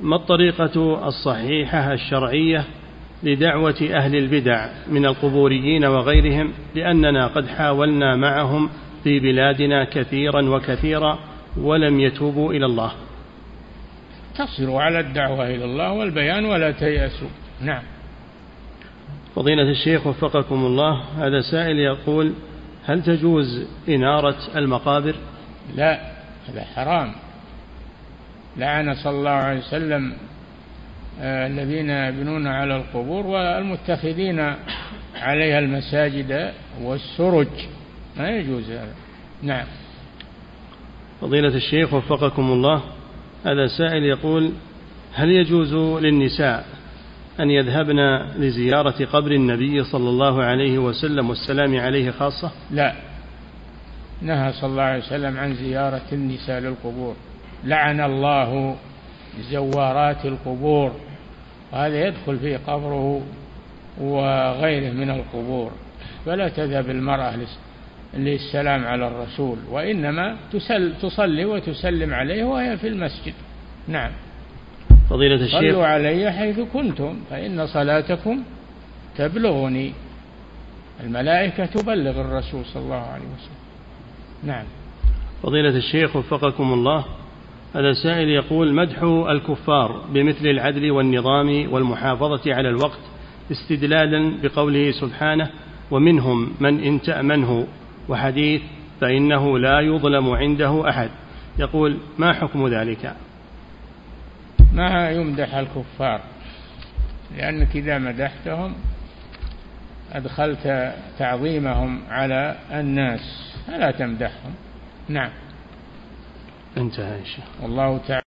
Speaker 1: ما الطريقة الصحيحة الشرعية لدعوة أهل البدع من القبوريين وغيرهم لأننا قد حاولنا معهم في بلادنا كثيرا وكثيرا ولم يتوبوا إلى الله؟
Speaker 2: تصروا على الدعوة إلى الله والبيان ولا تيأسوا. نعم.
Speaker 1: فضيلة الشيخ وفقكم الله هذا سائل يقول هل تجوز إنارة المقابر؟
Speaker 2: لا هذا حرام. لعن صلى الله عليه وسلم آه، الذين يبنون على القبور والمتخذين عليها المساجد والسرج. ما يجوز هذا. نعم.
Speaker 1: فضيلة الشيخ وفقكم الله هذا سائل يقول هل يجوز للنساء أن يذهبن لزيارة قبر النبي صلى الله عليه وسلم والسلام عليه خاصة؟
Speaker 2: لا. نهى صلى الله عليه وسلم عن زيارة النساء للقبور. لعن الله زوارات القبور. وهذا يدخل في قبره وغيره من القبور. فلا تذهب المرأة للسلام على الرسول وإنما تسل تصلي وتسلم عليه وهي في المسجد. نعم.
Speaker 1: فضيلة الشيخ.
Speaker 2: صلوا علي حيث كنتم فإن صلاتكم تبلغني. الملائكة تبلغ الرسول صلى الله عليه وسلم. نعم.
Speaker 1: فضيلة الشيخ وفقكم الله هذا سائل يقول مدح الكفار بمثل العدل والنظام والمحافظة على الوقت استدلالا بقوله سبحانه ومنهم من إن تأمنه وحديث فإنه لا يظلم عنده أحد. يقول ما حكم ذلك؟
Speaker 2: ما يمدح الكفار لأنك إذا مدحتهم أدخلت تعظيمهم على الناس فلا تمدحهم. نعم.
Speaker 1: انتهى يا شيخ.
Speaker 2: والله تعالى